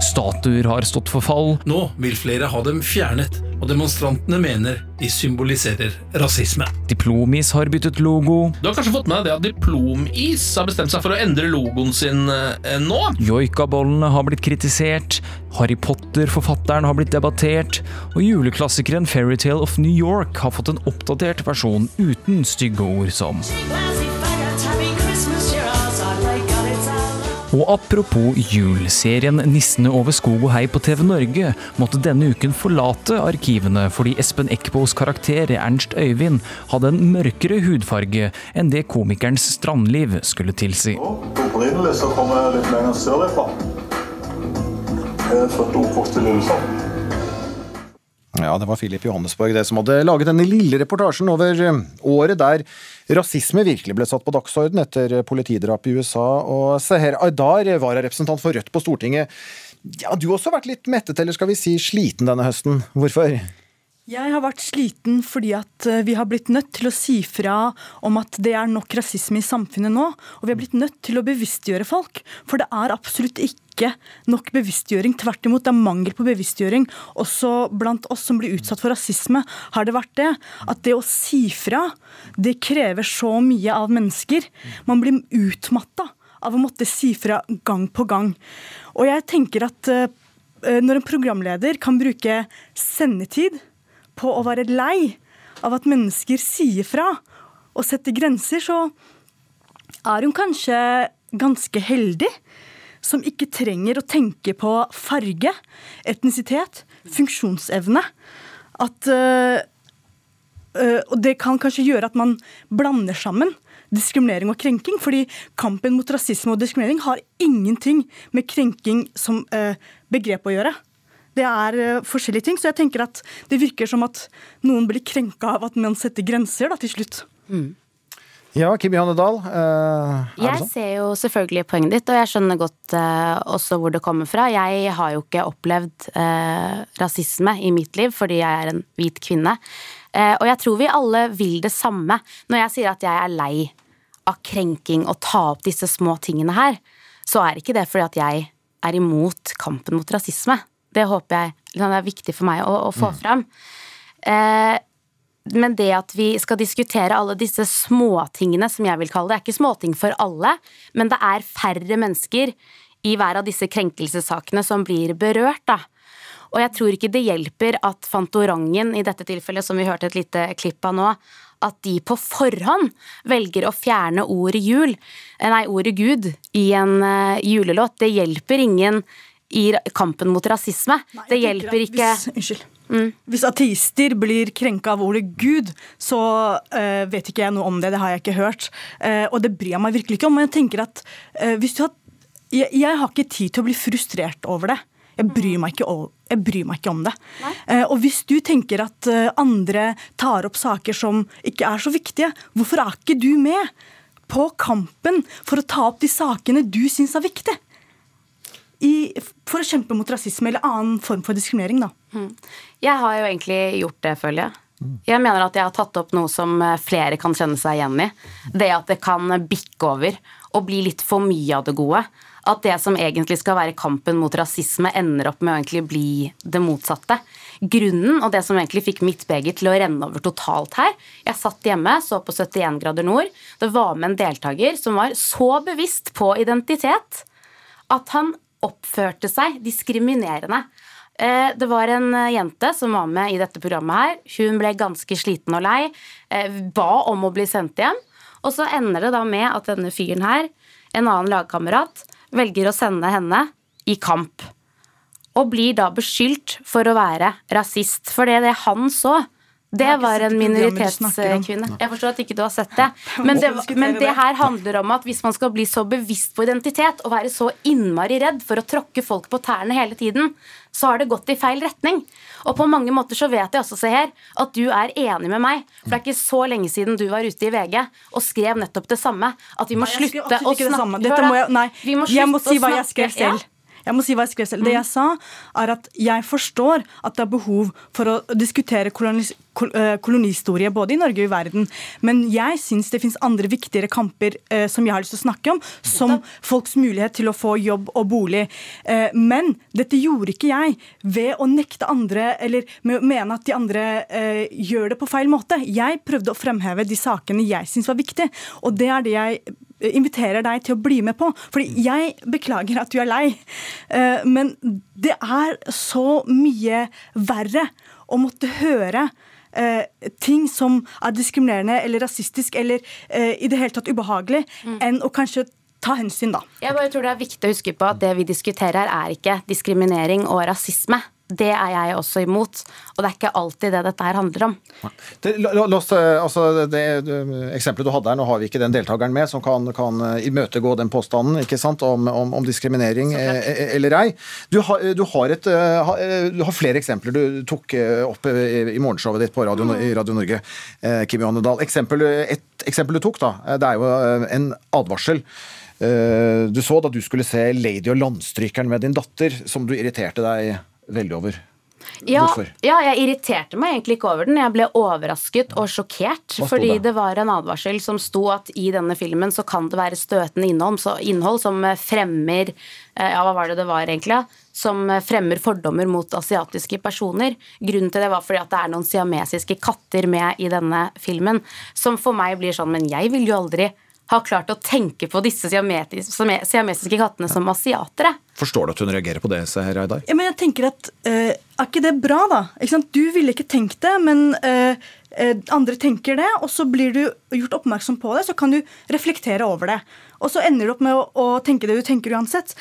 Statuer har stått for fall. Nå vil flere ha dem fjernet, og demonstrantene mener de symboliserer rasisme. Diplomis har byttet logo. Du har kanskje fått med deg det at Diplomis har bestemt seg for å endre logoen sin eh, nå? Joikabollene har blitt kritisert. Harry Potter-forfatteren har blitt debattert. Og juleklassikeren Fairytale of New York har fått en oppdatert versjon uten stygge ord som Og apropos jul, serien 'Nissene over skog og hei' på TV Norge måtte denne uken forlate arkivene fordi Espen Eckbos karakter Ernst Øyvind hadde en mørkere hudfarge enn det komikerens strandliv skulle tilsi. Opprinnelig så kommer jeg litt lenger sørifra. Jeg er født og oppvokst i Lillesand. Ja, det var Philip Johannesborg det som hadde laget denne lille reportasjen over eh, året der rasisme virkelig ble satt på dagsorden etter politidrap i USA. Og Seher Aydar, vararepresentant for Rødt på Stortinget. Ja, Du har også vært litt mettet, eller skal vi si sliten denne høsten. Hvorfor? Jeg har vært sliten fordi at eh, vi har blitt nødt til å si fra om at det er nok rasisme i samfunnet nå. Og vi har blitt nødt til å bevisstgjøre folk. For det er absolutt ikke nok bevisstgjøring. Tvert imot, det er mangel på bevisstgjøring. Også blant oss som blir utsatt for rasisme, har det vært det. At det å si fra, det krever så mye av mennesker. Man blir utmatta av å måtte si fra gang på gang. Og jeg tenker at eh, når en programleder kan bruke sendetid på å være lei av at mennesker sier fra og setter grenser, så er hun kanskje ganske heldig som ikke trenger å tenke på farge, etnisitet, funksjonsevne. At, øh, og det kan kanskje gjøre at man blander sammen diskriminering og krenking. Fordi kampen mot rasisme og diskriminering har ingenting med krenking som øh, begrep å gjøre. Det er uh, forskjellige ting. Så jeg tenker at det virker som at noen blir krenka av at man setter grenser da, til slutt. Mm. Ja, Kim Johanne Dahl. Uh, jeg sånn? ser jo selvfølgelig poenget ditt, og jeg skjønner godt uh, også hvor det kommer fra. Jeg har jo ikke opplevd uh, rasisme i mitt liv fordi jeg er en hvit kvinne. og jeg tror vi alle vil det samme. Når jeg sier at jeg er lei av krenking og ta opp disse små tingene her, så er ikke det fordi at jeg er imot kampen mot rasisme. Det håper jeg liksom, det er viktig for meg å, å få mm. fram. Eh, men det at vi skal diskutere alle disse småtingene, som jeg vil kalle det, er ikke småting for alle, men det er færre mennesker i hver av disse krenkelsessakene som blir berørt, da. Og jeg tror ikke det hjelper at Fantorangen, i dette tilfellet som vi hørte et lite klipp av nå, at de på forhånd velger å fjerne ordet jul, eh, nei, ordet Gud, i en uh, julelåt. Det hjelper ingen i kampen mot rasisme. Nei, det hjelper ikke hvis, Unnskyld. Mm. Hvis ateister blir krenka av ordet Gud, så uh, vet ikke jeg noe om det. Det har jeg ikke hørt. Uh, og det bryr jeg meg virkelig ikke om. Men jeg tenker at uh, hvis du har jeg, jeg, har ikke tid til å bli frustrert over det. Jeg bryr meg ikke, jeg bryr meg ikke om det. og hvis du tenker at andre tar opp saker som ikke er så viktige, hvorfor er ikke du med på kampen for å ta opp de sakene du syns er viktige? I, for å kjempe mot rasisme eller annen form for diskriminering. Da. Mm. Jeg har jo egentlig gjort det, føler jeg. Jeg mener at jeg har tatt opp noe som eh, flere kan kjenne seg igjen i. Det at det kan bikke over og bli litt for mye av det gode. At det som egentlig skal være kampen mot rasisme, ender opp med å egentlig bli det motsatte. Grunnen, og det som egentlig fikk mitt beger til å renne over totalt her Jeg satt hjemme, så på 71 grader nord. Det var med en deltaker som var så bevisst på identitet at han oppførte seg diskriminerende. Eh, det var en eh, jente som var med i dette programmet her. Hun ble ganske sliten og lei, eh, ba om å bli sendt hjem. Og så ender det da med at denne fyren her, en annen lagkamerat, velger å sende henne i kamp. Og blir da beskyldt for å være rasist. For det, det han så, det var en minoritetskvinne. Jeg forstår at ikke du har sett det. Men det, men det, her handler om at hvis man skal bli så bevisst på identitet og være så innmari redd for å tråkke folk på tærne hele tiden, så har det gått i feil retning. Og på mange måter så vet jeg også, Seher, at du er enig med meg. For det er ikke så lenge siden du var ute i VG og skrev nettopp det samme. At vi må nei, slutte å snakke Dette må jeg, nei, jeg må si hva jeg skrev selv. Ja. Jeg må si hva jeg skrev selv. Det jeg sa, er at jeg forstår at det er behov for å diskutere kolonis kol kolonihistorie både i Norge og i verden. Men jeg syns det fins andre viktigere kamper eh, som jeg har lyst til å snakke om, som folks mulighet til å få jobb og bolig. Eh, men dette gjorde ikke jeg ved å nekte andre, eller med å mene at de andre eh, gjør det på feil måte. Jeg prøvde å fremheve de sakene jeg syns var viktige, og det er det jeg inviterer deg til å bli med på. Fordi jeg beklager at du er lei, eh, men det er så mye verre å måtte høre eh, ting som er diskriminerende eller rasistisk eller eh, i det hele tatt ubehagelig, mm. enn å kanskje ta hensyn, da. Jeg bare tror det er viktig å huske på at det vi diskuterer her, er ikke diskriminering og rasisme. Det er jeg også imot, og det er ikke alltid det dette her handler om. Det, la, la oss, eh, altså det, det, eksempelet du hadde her, Nå har vi ikke den deltakeren med som kan, kan eh, imøtegå den påstanden ikke sant, om, om, om diskriminering eh, eller ei. Du har, du, har et, du har, flere eksempler du tok opp i morgenshowet ditt på Radio, i Radio Norge, Kim Johanne Dahl. Eksempel, et eksempel du tok, da, det er jo en advarsel. Du så da du skulle se Lady og landstrykeren med din datter, som du irriterte deg veldig over. Ja, ja, jeg irriterte meg egentlig ikke over den. Jeg ble overrasket og sjokkert. Fordi det? det var en advarsel som sto at i denne filmen så kan det være støtende innhold, så, innhold som fremmer eh, Ja, hva var det det var egentlig? Som fremmer fordommer mot asiatiske personer. Grunnen til det var fordi at det er noen siamesiske katter med i denne filmen, som for meg blir sånn Men jeg vil jo aldri ha klart å tenke på disse siamesiske kattene som asiatere. Forstår du at hun reagerer på det, Seher Aydar? Ja, men jeg tenker at uh, Er ikke det bra, da? Du ville ikke tenkt det, men uh, uh, andre tenker det, og så blir du gjort oppmerksom på det, så kan du reflektere over det. Og så ender du opp med å, å tenke det du tenker uansett.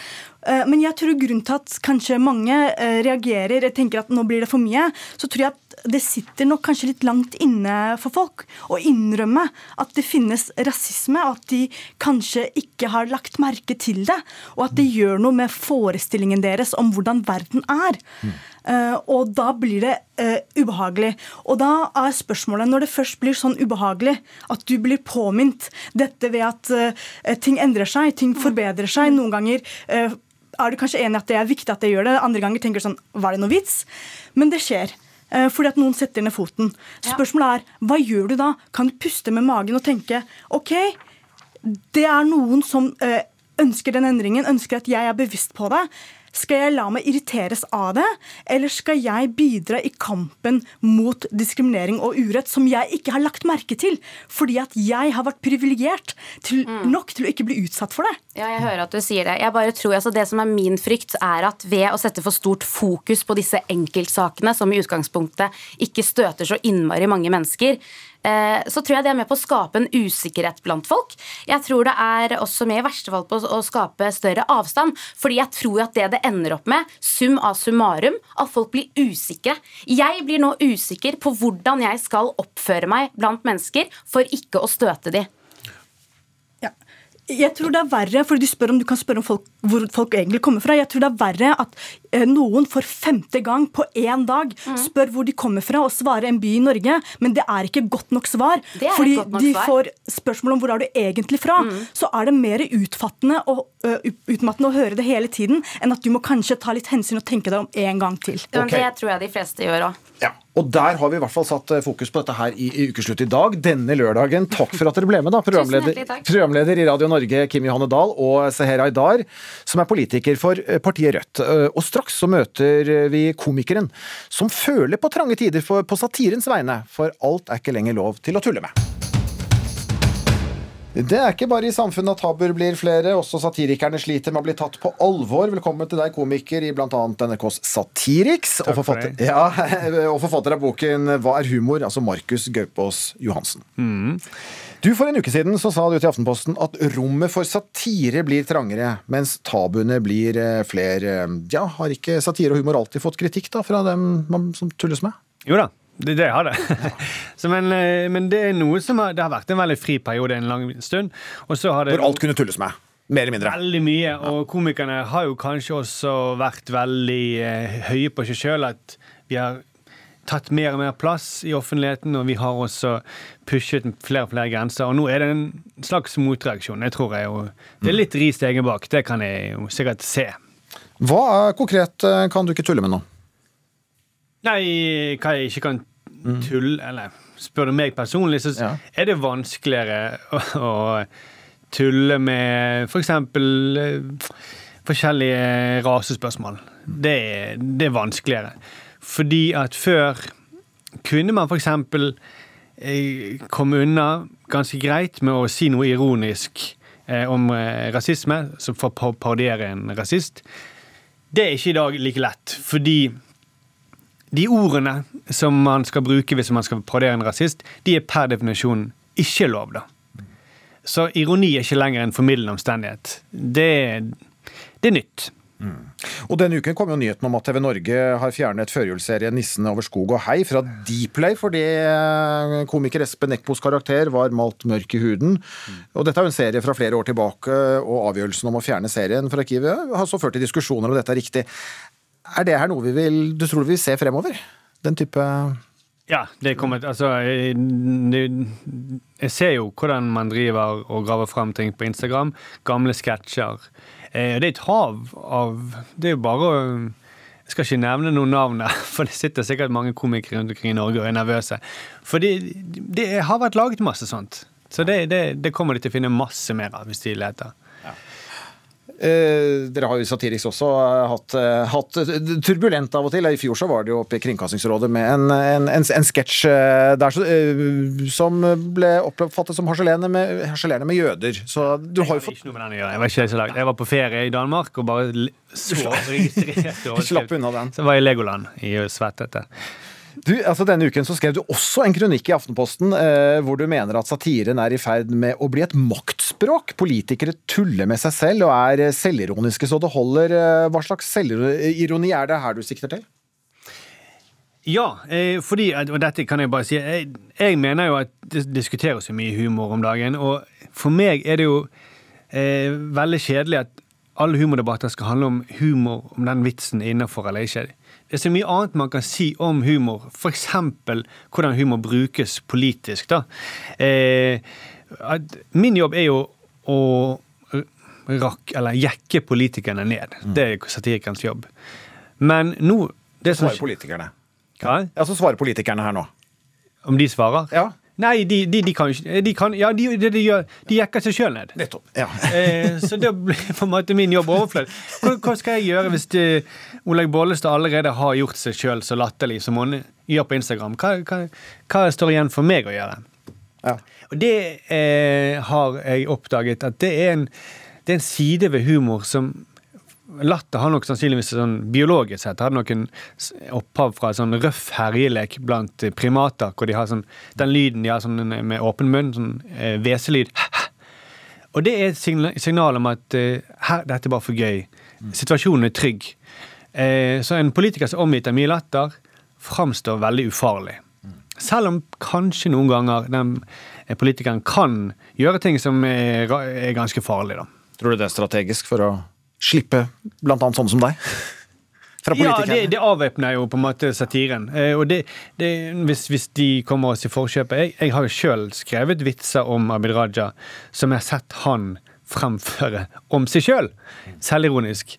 Men jeg tror grunnen til at kanskje mange reagerer, og tenker at nå blir det for mye, så tror jeg at det sitter nok kanskje litt langt inne for folk å innrømme at det finnes rasisme, og at de kanskje ikke har lagt merke til det, og at det gjør noe med forestillingen deres om hvordan verden er. Eh, og da blir det uh, ubehagelig. Og da er spørsmålet, når det først blir sånn ubehagelig, at du blir påminnet dette ved at uh, ting endrer seg, ting forbedrer seg, noen ganger er du kanskje enig i at det er viktig at det gjør det, andre ganger tenker du sånn Var det noe vits? Men det skjer. Fordi at noen setter ned foten. Spørsmålet er hva gjør du da? Kan du puste med magen og tenke OK, det er noen som eh, ønsker den endringen, ønsker at jeg er bevisst på det. Skal jeg la meg irriteres av det, eller skal jeg bidra i kampen mot diskriminering og urett som jeg ikke har lagt merke til, fordi at jeg har vært privilegert til, nok til å ikke bli utsatt for det? Ja, jeg hører at du sier det. Jeg bare tror altså Det som er min frykt, er at ved å sette for stort fokus på disse enkeltsakene, som i utgangspunktet ikke støter så innmari mange mennesker, så tror jeg det er med på å skape en usikkerhet blant folk. Jeg tror det er også med i verste fall på å skape større avstand. Fordi jeg tror at det det ender opp med, sum av summarum, at folk blir usikre. Jeg blir nå usikker på hvordan jeg skal oppføre meg blant mennesker for ikke å støte de. Jeg tror det er verre, for du, spør om, du kan spørre om folk, hvor folk egentlig kommer fra. Jeg tror det er verre at eh, noen for femte gang på én dag Mm. spør hvor de kommer fra, og svarer en by i Norge, men det er ikke godt nok svar. Fordi nok de svar. får spørsmål om hvor er du egentlig fra. Mm. Så er det mer utfattende og utmattende å høre det hele tiden, enn at du må kanskje ta litt hensyn og tenke deg om en gang til. Okay. Det tror jeg de fleste gjør òg. Ja, og der har vi i hvert fall satt eh, fokus på dette her i, i ukeslutt i dag, denne lørdagen. Takk for at dere ble med, da. Programleder, programleder i Radio Norge, Kim Johanne Dahl, og Seher Aydar, som er politiker for eh, partiet Rødt. Eh, Og straks så møter vi komikeren som føler på trange tider for, på satirens vegne, for alt er ikke lenger lov til å tulle med. Det er ikke bare i samfunnet at tabuer blir flere, også satirikerne sliter med å bli tatt på alvor. Velkommen til deg, komiker i bl.a. NRKs Satiriks, og forfatter, ja, *laughs* og forfatter av boken Hva er humor?, altså Markus Gaupås Johansen. Du, For en uke siden så sa du til Aftenposten at rommet for satire blir trangere, mens tabuene blir eh, flere. Ja, Har ikke satire og humor alltid fått kritikk da, fra dem man, som tulles med? Jo da, det, det har det. *laughs* Så, men, eh, men det er noe som har, det har vært en veldig fri periode en lang stund. Og så har det Hvor alt kunne tulles med? Mer eller mindre. Veldig mye. Og komikerne har jo kanskje også vært veldig eh, høye på seg sjøl. At vi har tatt mer og mer plass i offentligheten, og vi har også pushet flere og flere grenser. Og nå er det en slags motreaksjon. Jeg tror jeg jo, Det er litt ris til egen bak. Det kan jeg jo sikkert se. Hva konkret eh, kan du ikke tulle med nå? Nei, hva jeg ikke kan tulle Eller spør du meg personlig, så er det vanskeligere å, å tulle med f.eks. forskjellige rasespørsmål. Det, det er vanskeligere. Fordi at før kunne man f.eks. komme unna ganske greit med å si noe ironisk eh, om eh, rasisme, som for å parodiere en rasist. Det er ikke i dag like lett, fordi de ordene som man skal bruke hvis man skal parodiere en rasist, de er per definisjon ikke lov, da. Så ironi er ikke lenger en formidlende omstendighet. Det, det er nytt. Og Denne uken kom jo nyheten om at TV Norge har fjernet førjulsserien 'Nissen over skog og hei' fra Dplay fordi eh, komiker Espen Eckbos karakter var malt mørk i huden. Og Dette er jo en serie fra flere år tilbake, og avgjørelsen om å fjerne serien fra arkivet har så ført til diskusjoner om dette er riktig. Er det her noe vi vil, du tror vi vil se fremover? Den type Ja, det kommer Altså, jeg, jeg ser jo hvordan man driver og graver fram ting på Instagram. Gamle sketsjer. Eh, Det er et hav av Det er jo bare Jeg skal ikke nevne noen navn der, *laughs* for det sitter sikkert mange komikere rundt omkring i Norge og er nervøse. For det, det har vært laget masse sånt. Så det, det, det kommer de til å finne masse mer av hvis de leter. Eh, dere har jo satirisk også eh, hatt, eh, hatt turbulent av og til. I fjor så var det jo oppe i Kringkastingsrådet med en, en, en, en sketsj der så, som ble oppfattet som harselerende med, med jøder. Så du har jo fått. Jeg var, ikke så langt. jeg var på ferie i Danmark og bare så registrerte *laughs* slapp unna den. Så var jeg i Legoland i svettete. Du, altså Denne uken så skrev du også en kronikk i Aftenposten eh, hvor du mener at satiren er i ferd med å bli et maktspråk. Politikere tuller med seg selv og er eh, selvironiske så det holder. Eh, Hva slags selvironi er det her du sikter til? Ja, eh, fordi, og dette kan jeg bare si, jeg, jeg mener jo at det diskuteres så mye humor om dagen, og for meg er det jo eh, veldig kjedelig at alle humordebatter skal handle om humor, om den vitsen er innenfor eller ikke. Det er så mye annet man kan si om humor, f.eks. hvordan humor brukes politisk. da. Eh, min jobb er jo å rakk, eller jekke politikerne ned. Det er satirikernes jobb. Men nå det som- Svarer politikerne. Hva? Ja, Så svarer politikerne her nå. Om de svarer? Ja. Nei, de, de, de kan ikke de kan, Ja, de, de, de, gjør, de jekker seg sjøl ned. Nettopp. Ja. *laughs* eh, så da blir på en måte min jobb overflødig. Hva, hva skal jeg gjøre hvis de, Oleg Bollestad allerede har gjort seg sjøl så latterlig som hun gjør på Instagram? Hva, hva, hva står igjen for meg å gjøre? Ja. Og det eh, har jeg oppdaget at det er, en, det er en side ved humor som Latter har nok sannsynligvis sånn biologisk sett har noen opphav fra sånn røff herjelek blant primater, hvor de har sånn den lyden de har sånn med åpen munn, sånn eh, hveselyd. *laughs* Og det er et signal om at eh, her, dette er bare for gøy. Situasjonen er trygg. Eh, så en politiker som omgitt av mye latter, framstår veldig ufarlig. Selv om kanskje noen ganger den eh, politikeren kan gjøre ting som er, er ganske farlige, da. Tror du det er strategisk for å slippe annet sånne som deg? Ja, det, det avvæpner jo på en måte satiren. Eh, og det, det, hvis, hvis de kommer oss i forkjøpet Jeg, jeg har jo sjøl skrevet vitser om Abid Raja som jeg har sett han fremføre om seg sjøl. Selvironisk.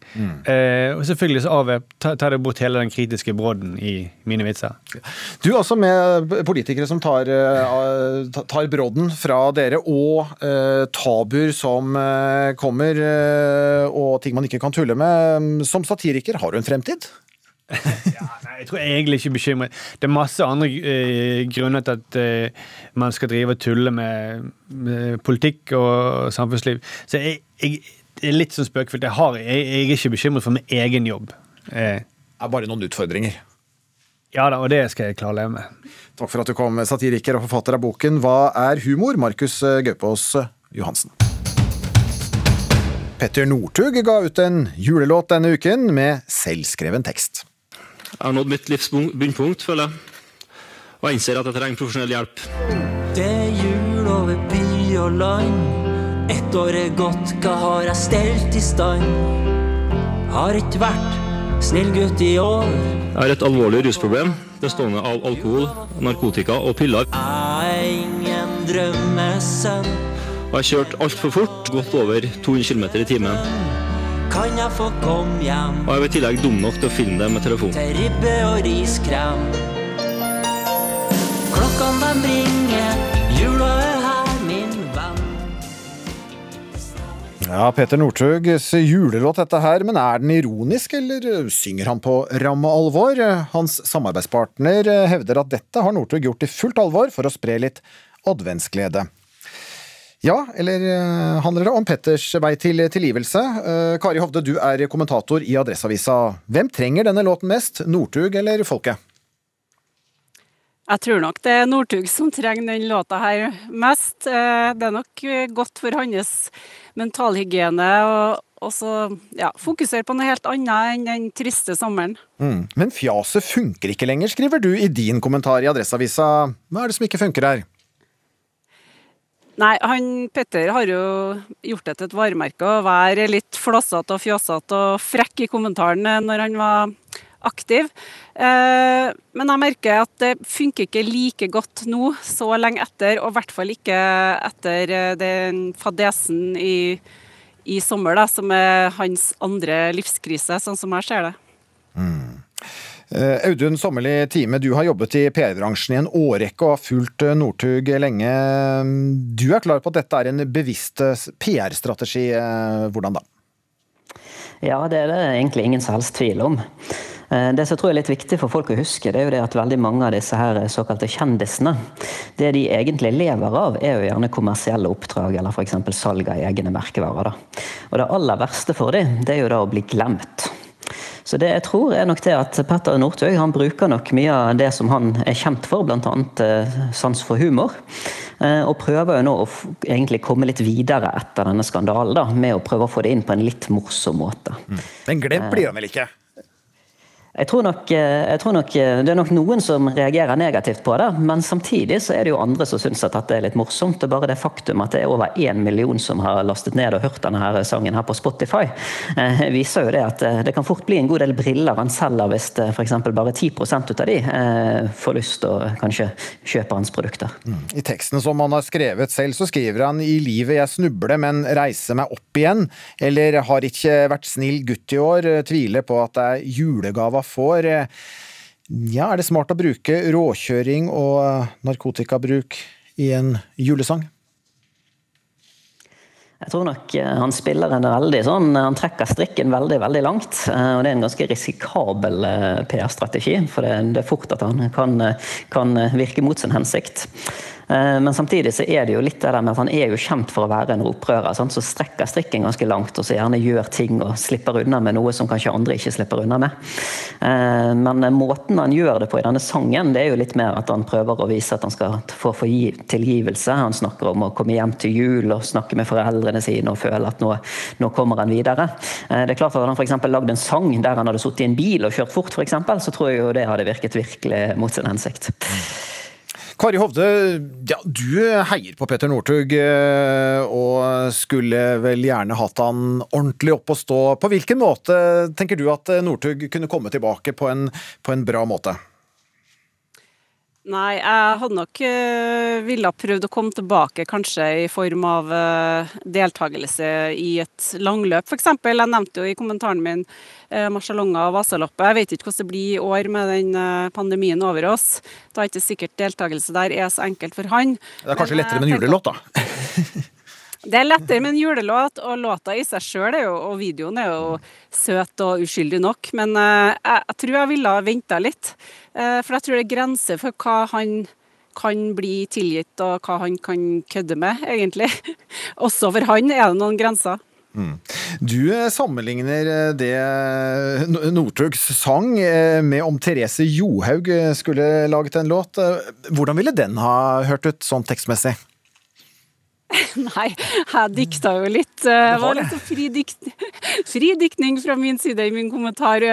Eh, og selvfølgelig så avvæp, tar, tar det bort hele den kritiske brodden i mine vitser. Du altså også med politikere som tar, eh, tar brodden fra dere, og eh, tabuer som eh, kommer, eh, og ting man ikke kan tulle med. Som satiriker, har du en fremtid? *laughs* *laughs* Nei, jeg tror jeg egentlig ikke bekymret. Det er masse andre eh, grunner til at eh, man skal drive og tulle med, med politikk og samfunnsliv. Så jeg, jeg det er litt sånn spøkefullt. Jeg, har, jeg, jeg er ikke bekymret for min egen jobb. Eh, Det er bare noen utfordringer. Ja da, og det skal jeg klare å leve med. Takk for at du kom, satiriker og forfatter av boken Hva er humor? Markus eh, Gaupås Johansen. Petter Northug ga ut en julelåt denne uken med selvskreven tekst. Jeg har nådd mitt livs bunnpunkt, føler jeg. Og jeg innser at jeg trenger profesjonell hjelp. Det er jul over by og land. Ett år er gått, hva har jeg stelt i stand? Har ikke vært snill gutt i år. Jeg har et alvorlig rusproblem bestående av alkohol, narkotika og piller. Jeg er ingen drømmesønn. Og jeg har kjørt altfor fort, godt over 200 km i timen. Kan jeg få komme hjem Og jeg var i tillegg dum nok til å finne det med telefon. til ribbe og riskrem? Klokkene de ringer, jula er her, min venn. Ja, Peter Northugs julelåt dette her, men er den ironisk, eller synger han på ramme alvor? Hans samarbeidspartner hevder at dette har Northug gjort i fullt alvor for å spre litt adventsglede. Ja, eller eh, handler det om Petters vei til tilgivelse? Eh, Kari Hovde, du er kommentator i Adresseavisa. Hvem trenger denne låten mest, Northug eller folket? Jeg tror nok det er Northug som trenger den låta her mest. Eh, Det er nok godt for hans mentalhygiene og også ja, fokusere på noe helt annet enn den triste sommeren. Mm. Men fjaset funker ikke lenger, skriver du i din kommentar i Adresseavisa. Hva er det som ikke funker her? Nei, han Petter har jo gjort det til et varemerke å være litt flåsete og fjåsete og frekk i kommentaren eh, når han var aktiv. Eh, men jeg merker at det funker ikke like godt nå, så lenge etter, og i hvert fall ikke etter eh, den fadesen i, i sommer, da, som er hans andre livskrise, sånn som jeg ser det. Mm. Eh, Audun Sommerli Time, du har jobbet i PR-bransjen i en årrekke og har fulgt eh, Northug lenge. Du er klar på at dette er en bevisst eh, PR-strategi. Hvordan da? Ja, det er det egentlig ingen som helst tvil om. Det som jeg tror er litt viktig for folk å huske, det er jo det at veldig mange av disse her såkalte kjendisene, det de egentlig lever av, er jo gjerne kommersielle oppdrag eller f.eks. salg av egne merkevarer. Da. Og det aller verste for dem, det er jo da å bli glemt. Så det jeg tror er nok det at Petter Northug han bruker nok mye av det som han er kjent for, bl.a. Eh, sans for humor. Eh, og prøver jo nå å egentlig komme litt videre etter denne skandalen, da, med å prøve å få det inn på en litt morsom måte. Mm. Men glemt blir han vel ikke? Jeg tror, nok, eh, jeg tror, nok, eh, Det er nok noen som reagerer negativt på det, men samtidig så er det jo andre som syns at dette er litt morsomt. og Bare det faktum at det er over én million som har lastet ned og hørt denne her sangen her på Spotify, eh, viser jo det at eh, det kan fort bli en god del briller han selger hvis f.eks. bare 10% av de eh, får lyst til å kanskje kjøpe hans produkter. Mm. I teksten som han har skrevet selv, så skriver han i livet jeg snubler, men reiser meg opp igjen. Eller har ikke vært snill gutt i år, tviler på at det er julegava får. Eh, ja, er det smart å bruke råkjøring og narkotikabruk i en julesang? Jeg tror nok eh, han spiller en veldig sånn Han trekker strikken veldig veldig langt. Eh, og Det er en ganske risikabel PR-strategi, for det, er fort at han kan, kan virke mot sin hensikt. Eh, men samtidig så er det jo litt det der med at han er jo kjent for å være en opprører. Sant? Så strekker strikken ganske langt og så gjerne gjør ting og slipper unna med noe som kanskje andre ikke slipper unna med. Eh, men måten han gjør det på i denne sangen, det er jo litt mer at han prøver å vise at han skal få tilgivelse. Han snakker om å komme hjem til jul og snakke med foreldrene sine og føle at nå, nå kommer han videre. Eh, det er klart at Hadde han f.eks. lagd en sang der han hadde sittet i en bil og kjørt fort, for eksempel, så tror jeg jo det hadde virket virkelig mot sin hensikt. Kari Hovde, ja, du heier på Petter Northug eh, og skulle vel gjerne hatt han ordentlig opp å stå. På hvilken måte tenker du at Northug kunne komme tilbake på en, på en bra måte? Nei, jeg hadde nok uh, ville prøvd å komme tilbake kanskje i form av uh, deltakelse i et langløp, f.eks. Jeg nevnte jo i kommentaren min uh, Marcialonga og Vasaloppet. Jeg vet ikke hvordan det blir i år med den pandemien over oss. Da er ikke sikkert deltakelse der er så enkelt for han. Det er kanskje Men, lettere med en julelåt, da? Det er lettere med en julelåt, og låta i seg sjøl og videoen er jo søt og uskyldig nok. Men uh, jeg, jeg, tror jeg ville ha venta litt. Uh, for jeg tror det er grenser for hva han kan bli tilgitt, og hva han kan kødde med, egentlig. *laughs* Også for han er det noen grenser. Mm. Du eh, sammenligner det Northugs sang med om Therese Johaug skulle laget en låt. Hvordan ville den ha hørt ut sånn tekstmessig? *laughs* Nei, jeg dikta jo litt. Det var litt fri, dikt, *laughs* fri diktning fra min side i min kommentar.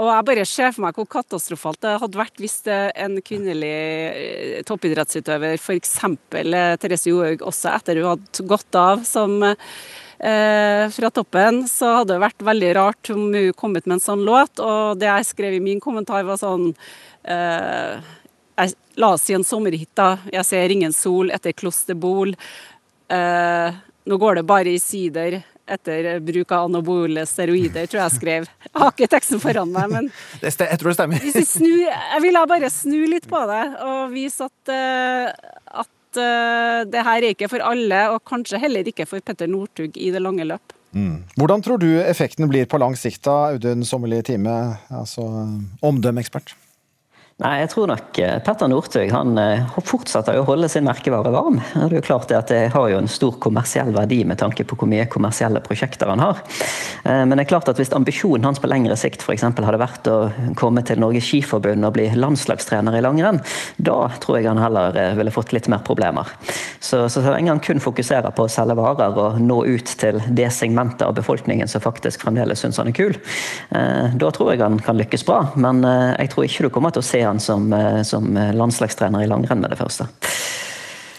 Og jeg bare ser for meg hvor katastrofalt det hadde vært hvis en kvinnelig eh, toppidrettsutøver, f.eks. Eh, Therese Johaug, også etter hun hadde gått av som eh, fra toppen, så hadde det vært veldig rart om hun kom ut med en sånn låt. Og det jeg skrev i min kommentar, var sånn eh, jeg, La oss si en sommerhytte. Jeg ser ingen sol etter klosterbol. Eh, nå går det bare i sider etter bruk av anabole steroider, tror jeg skrev. Jeg har ikke teksten foran meg, men *laughs* Jeg tror det stemmer. jeg, snu, jeg ville bare snu litt på det og vise at, uh, at uh, det her er ikke for alle, og kanskje heller ikke for Petter Northug i det lange løp. Mm. Hvordan tror du effekten blir på lang sikt, da, Audun Sommerli Time, altså omdømmeekspert? Nei, jeg tror nok eh, Petter Northug han eh, fortsetter å holde sin merkevare varm. Det er jo klart det at det har jo en stor kommersiell verdi med tanke på hvor mye kommersielle prosjekter han har. Eh, men det er klart at hvis ambisjonen hans på lengre sikt f.eks. hadde vært å komme til Norges Skiforbund og bli landslagstrener i langrenn, da tror jeg han heller ville fått litt mer problemer. Så, så, lenge han kun fokuserer på å selge varer og nå ut til det segmentet av befolkningen som faktisk fremdeles syns han er kul, da tror jeg han kan lykkes bra. Men jeg tror ikke du kommer til å se han som, eh, som landslagstrener i langrenn med det første.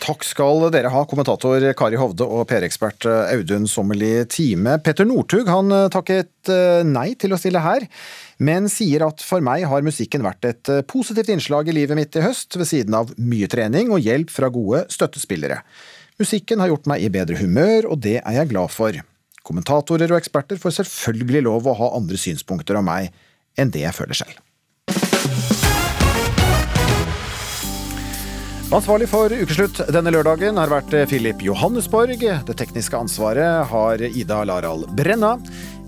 Takk skal dere ha, kommentator Kari Hovde og PR-ekspert eh, Audun Sommerli Time. Petter Northug han eh, takket nei til å stille her, men sier at for meg har musikken vært et positivt innslag i livet mitt i høst, ved siden av mye trening og hjelp fra gode støttespillere. Musikken har gjort meg i bedre humør, og det er jeg glad for. Kommentatorer og eksperter får selvfølgelig lov å ha andre synspunkter om meg enn det jeg føler selv. Ansvarlig for ukeslutt denne lørdagen har vært Filip Johannesborg. Det tekniske ansvaret har Ida Laral Brenna.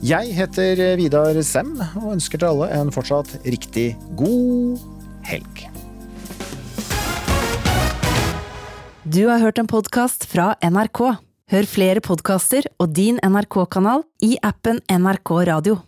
Jeg heter Vidar Sem og ønsker til alle en fortsatt riktig god helg. Du har hørt en podkast fra NRK. Hør flere podkaster og din NRK-kanal i appen NRK Radio.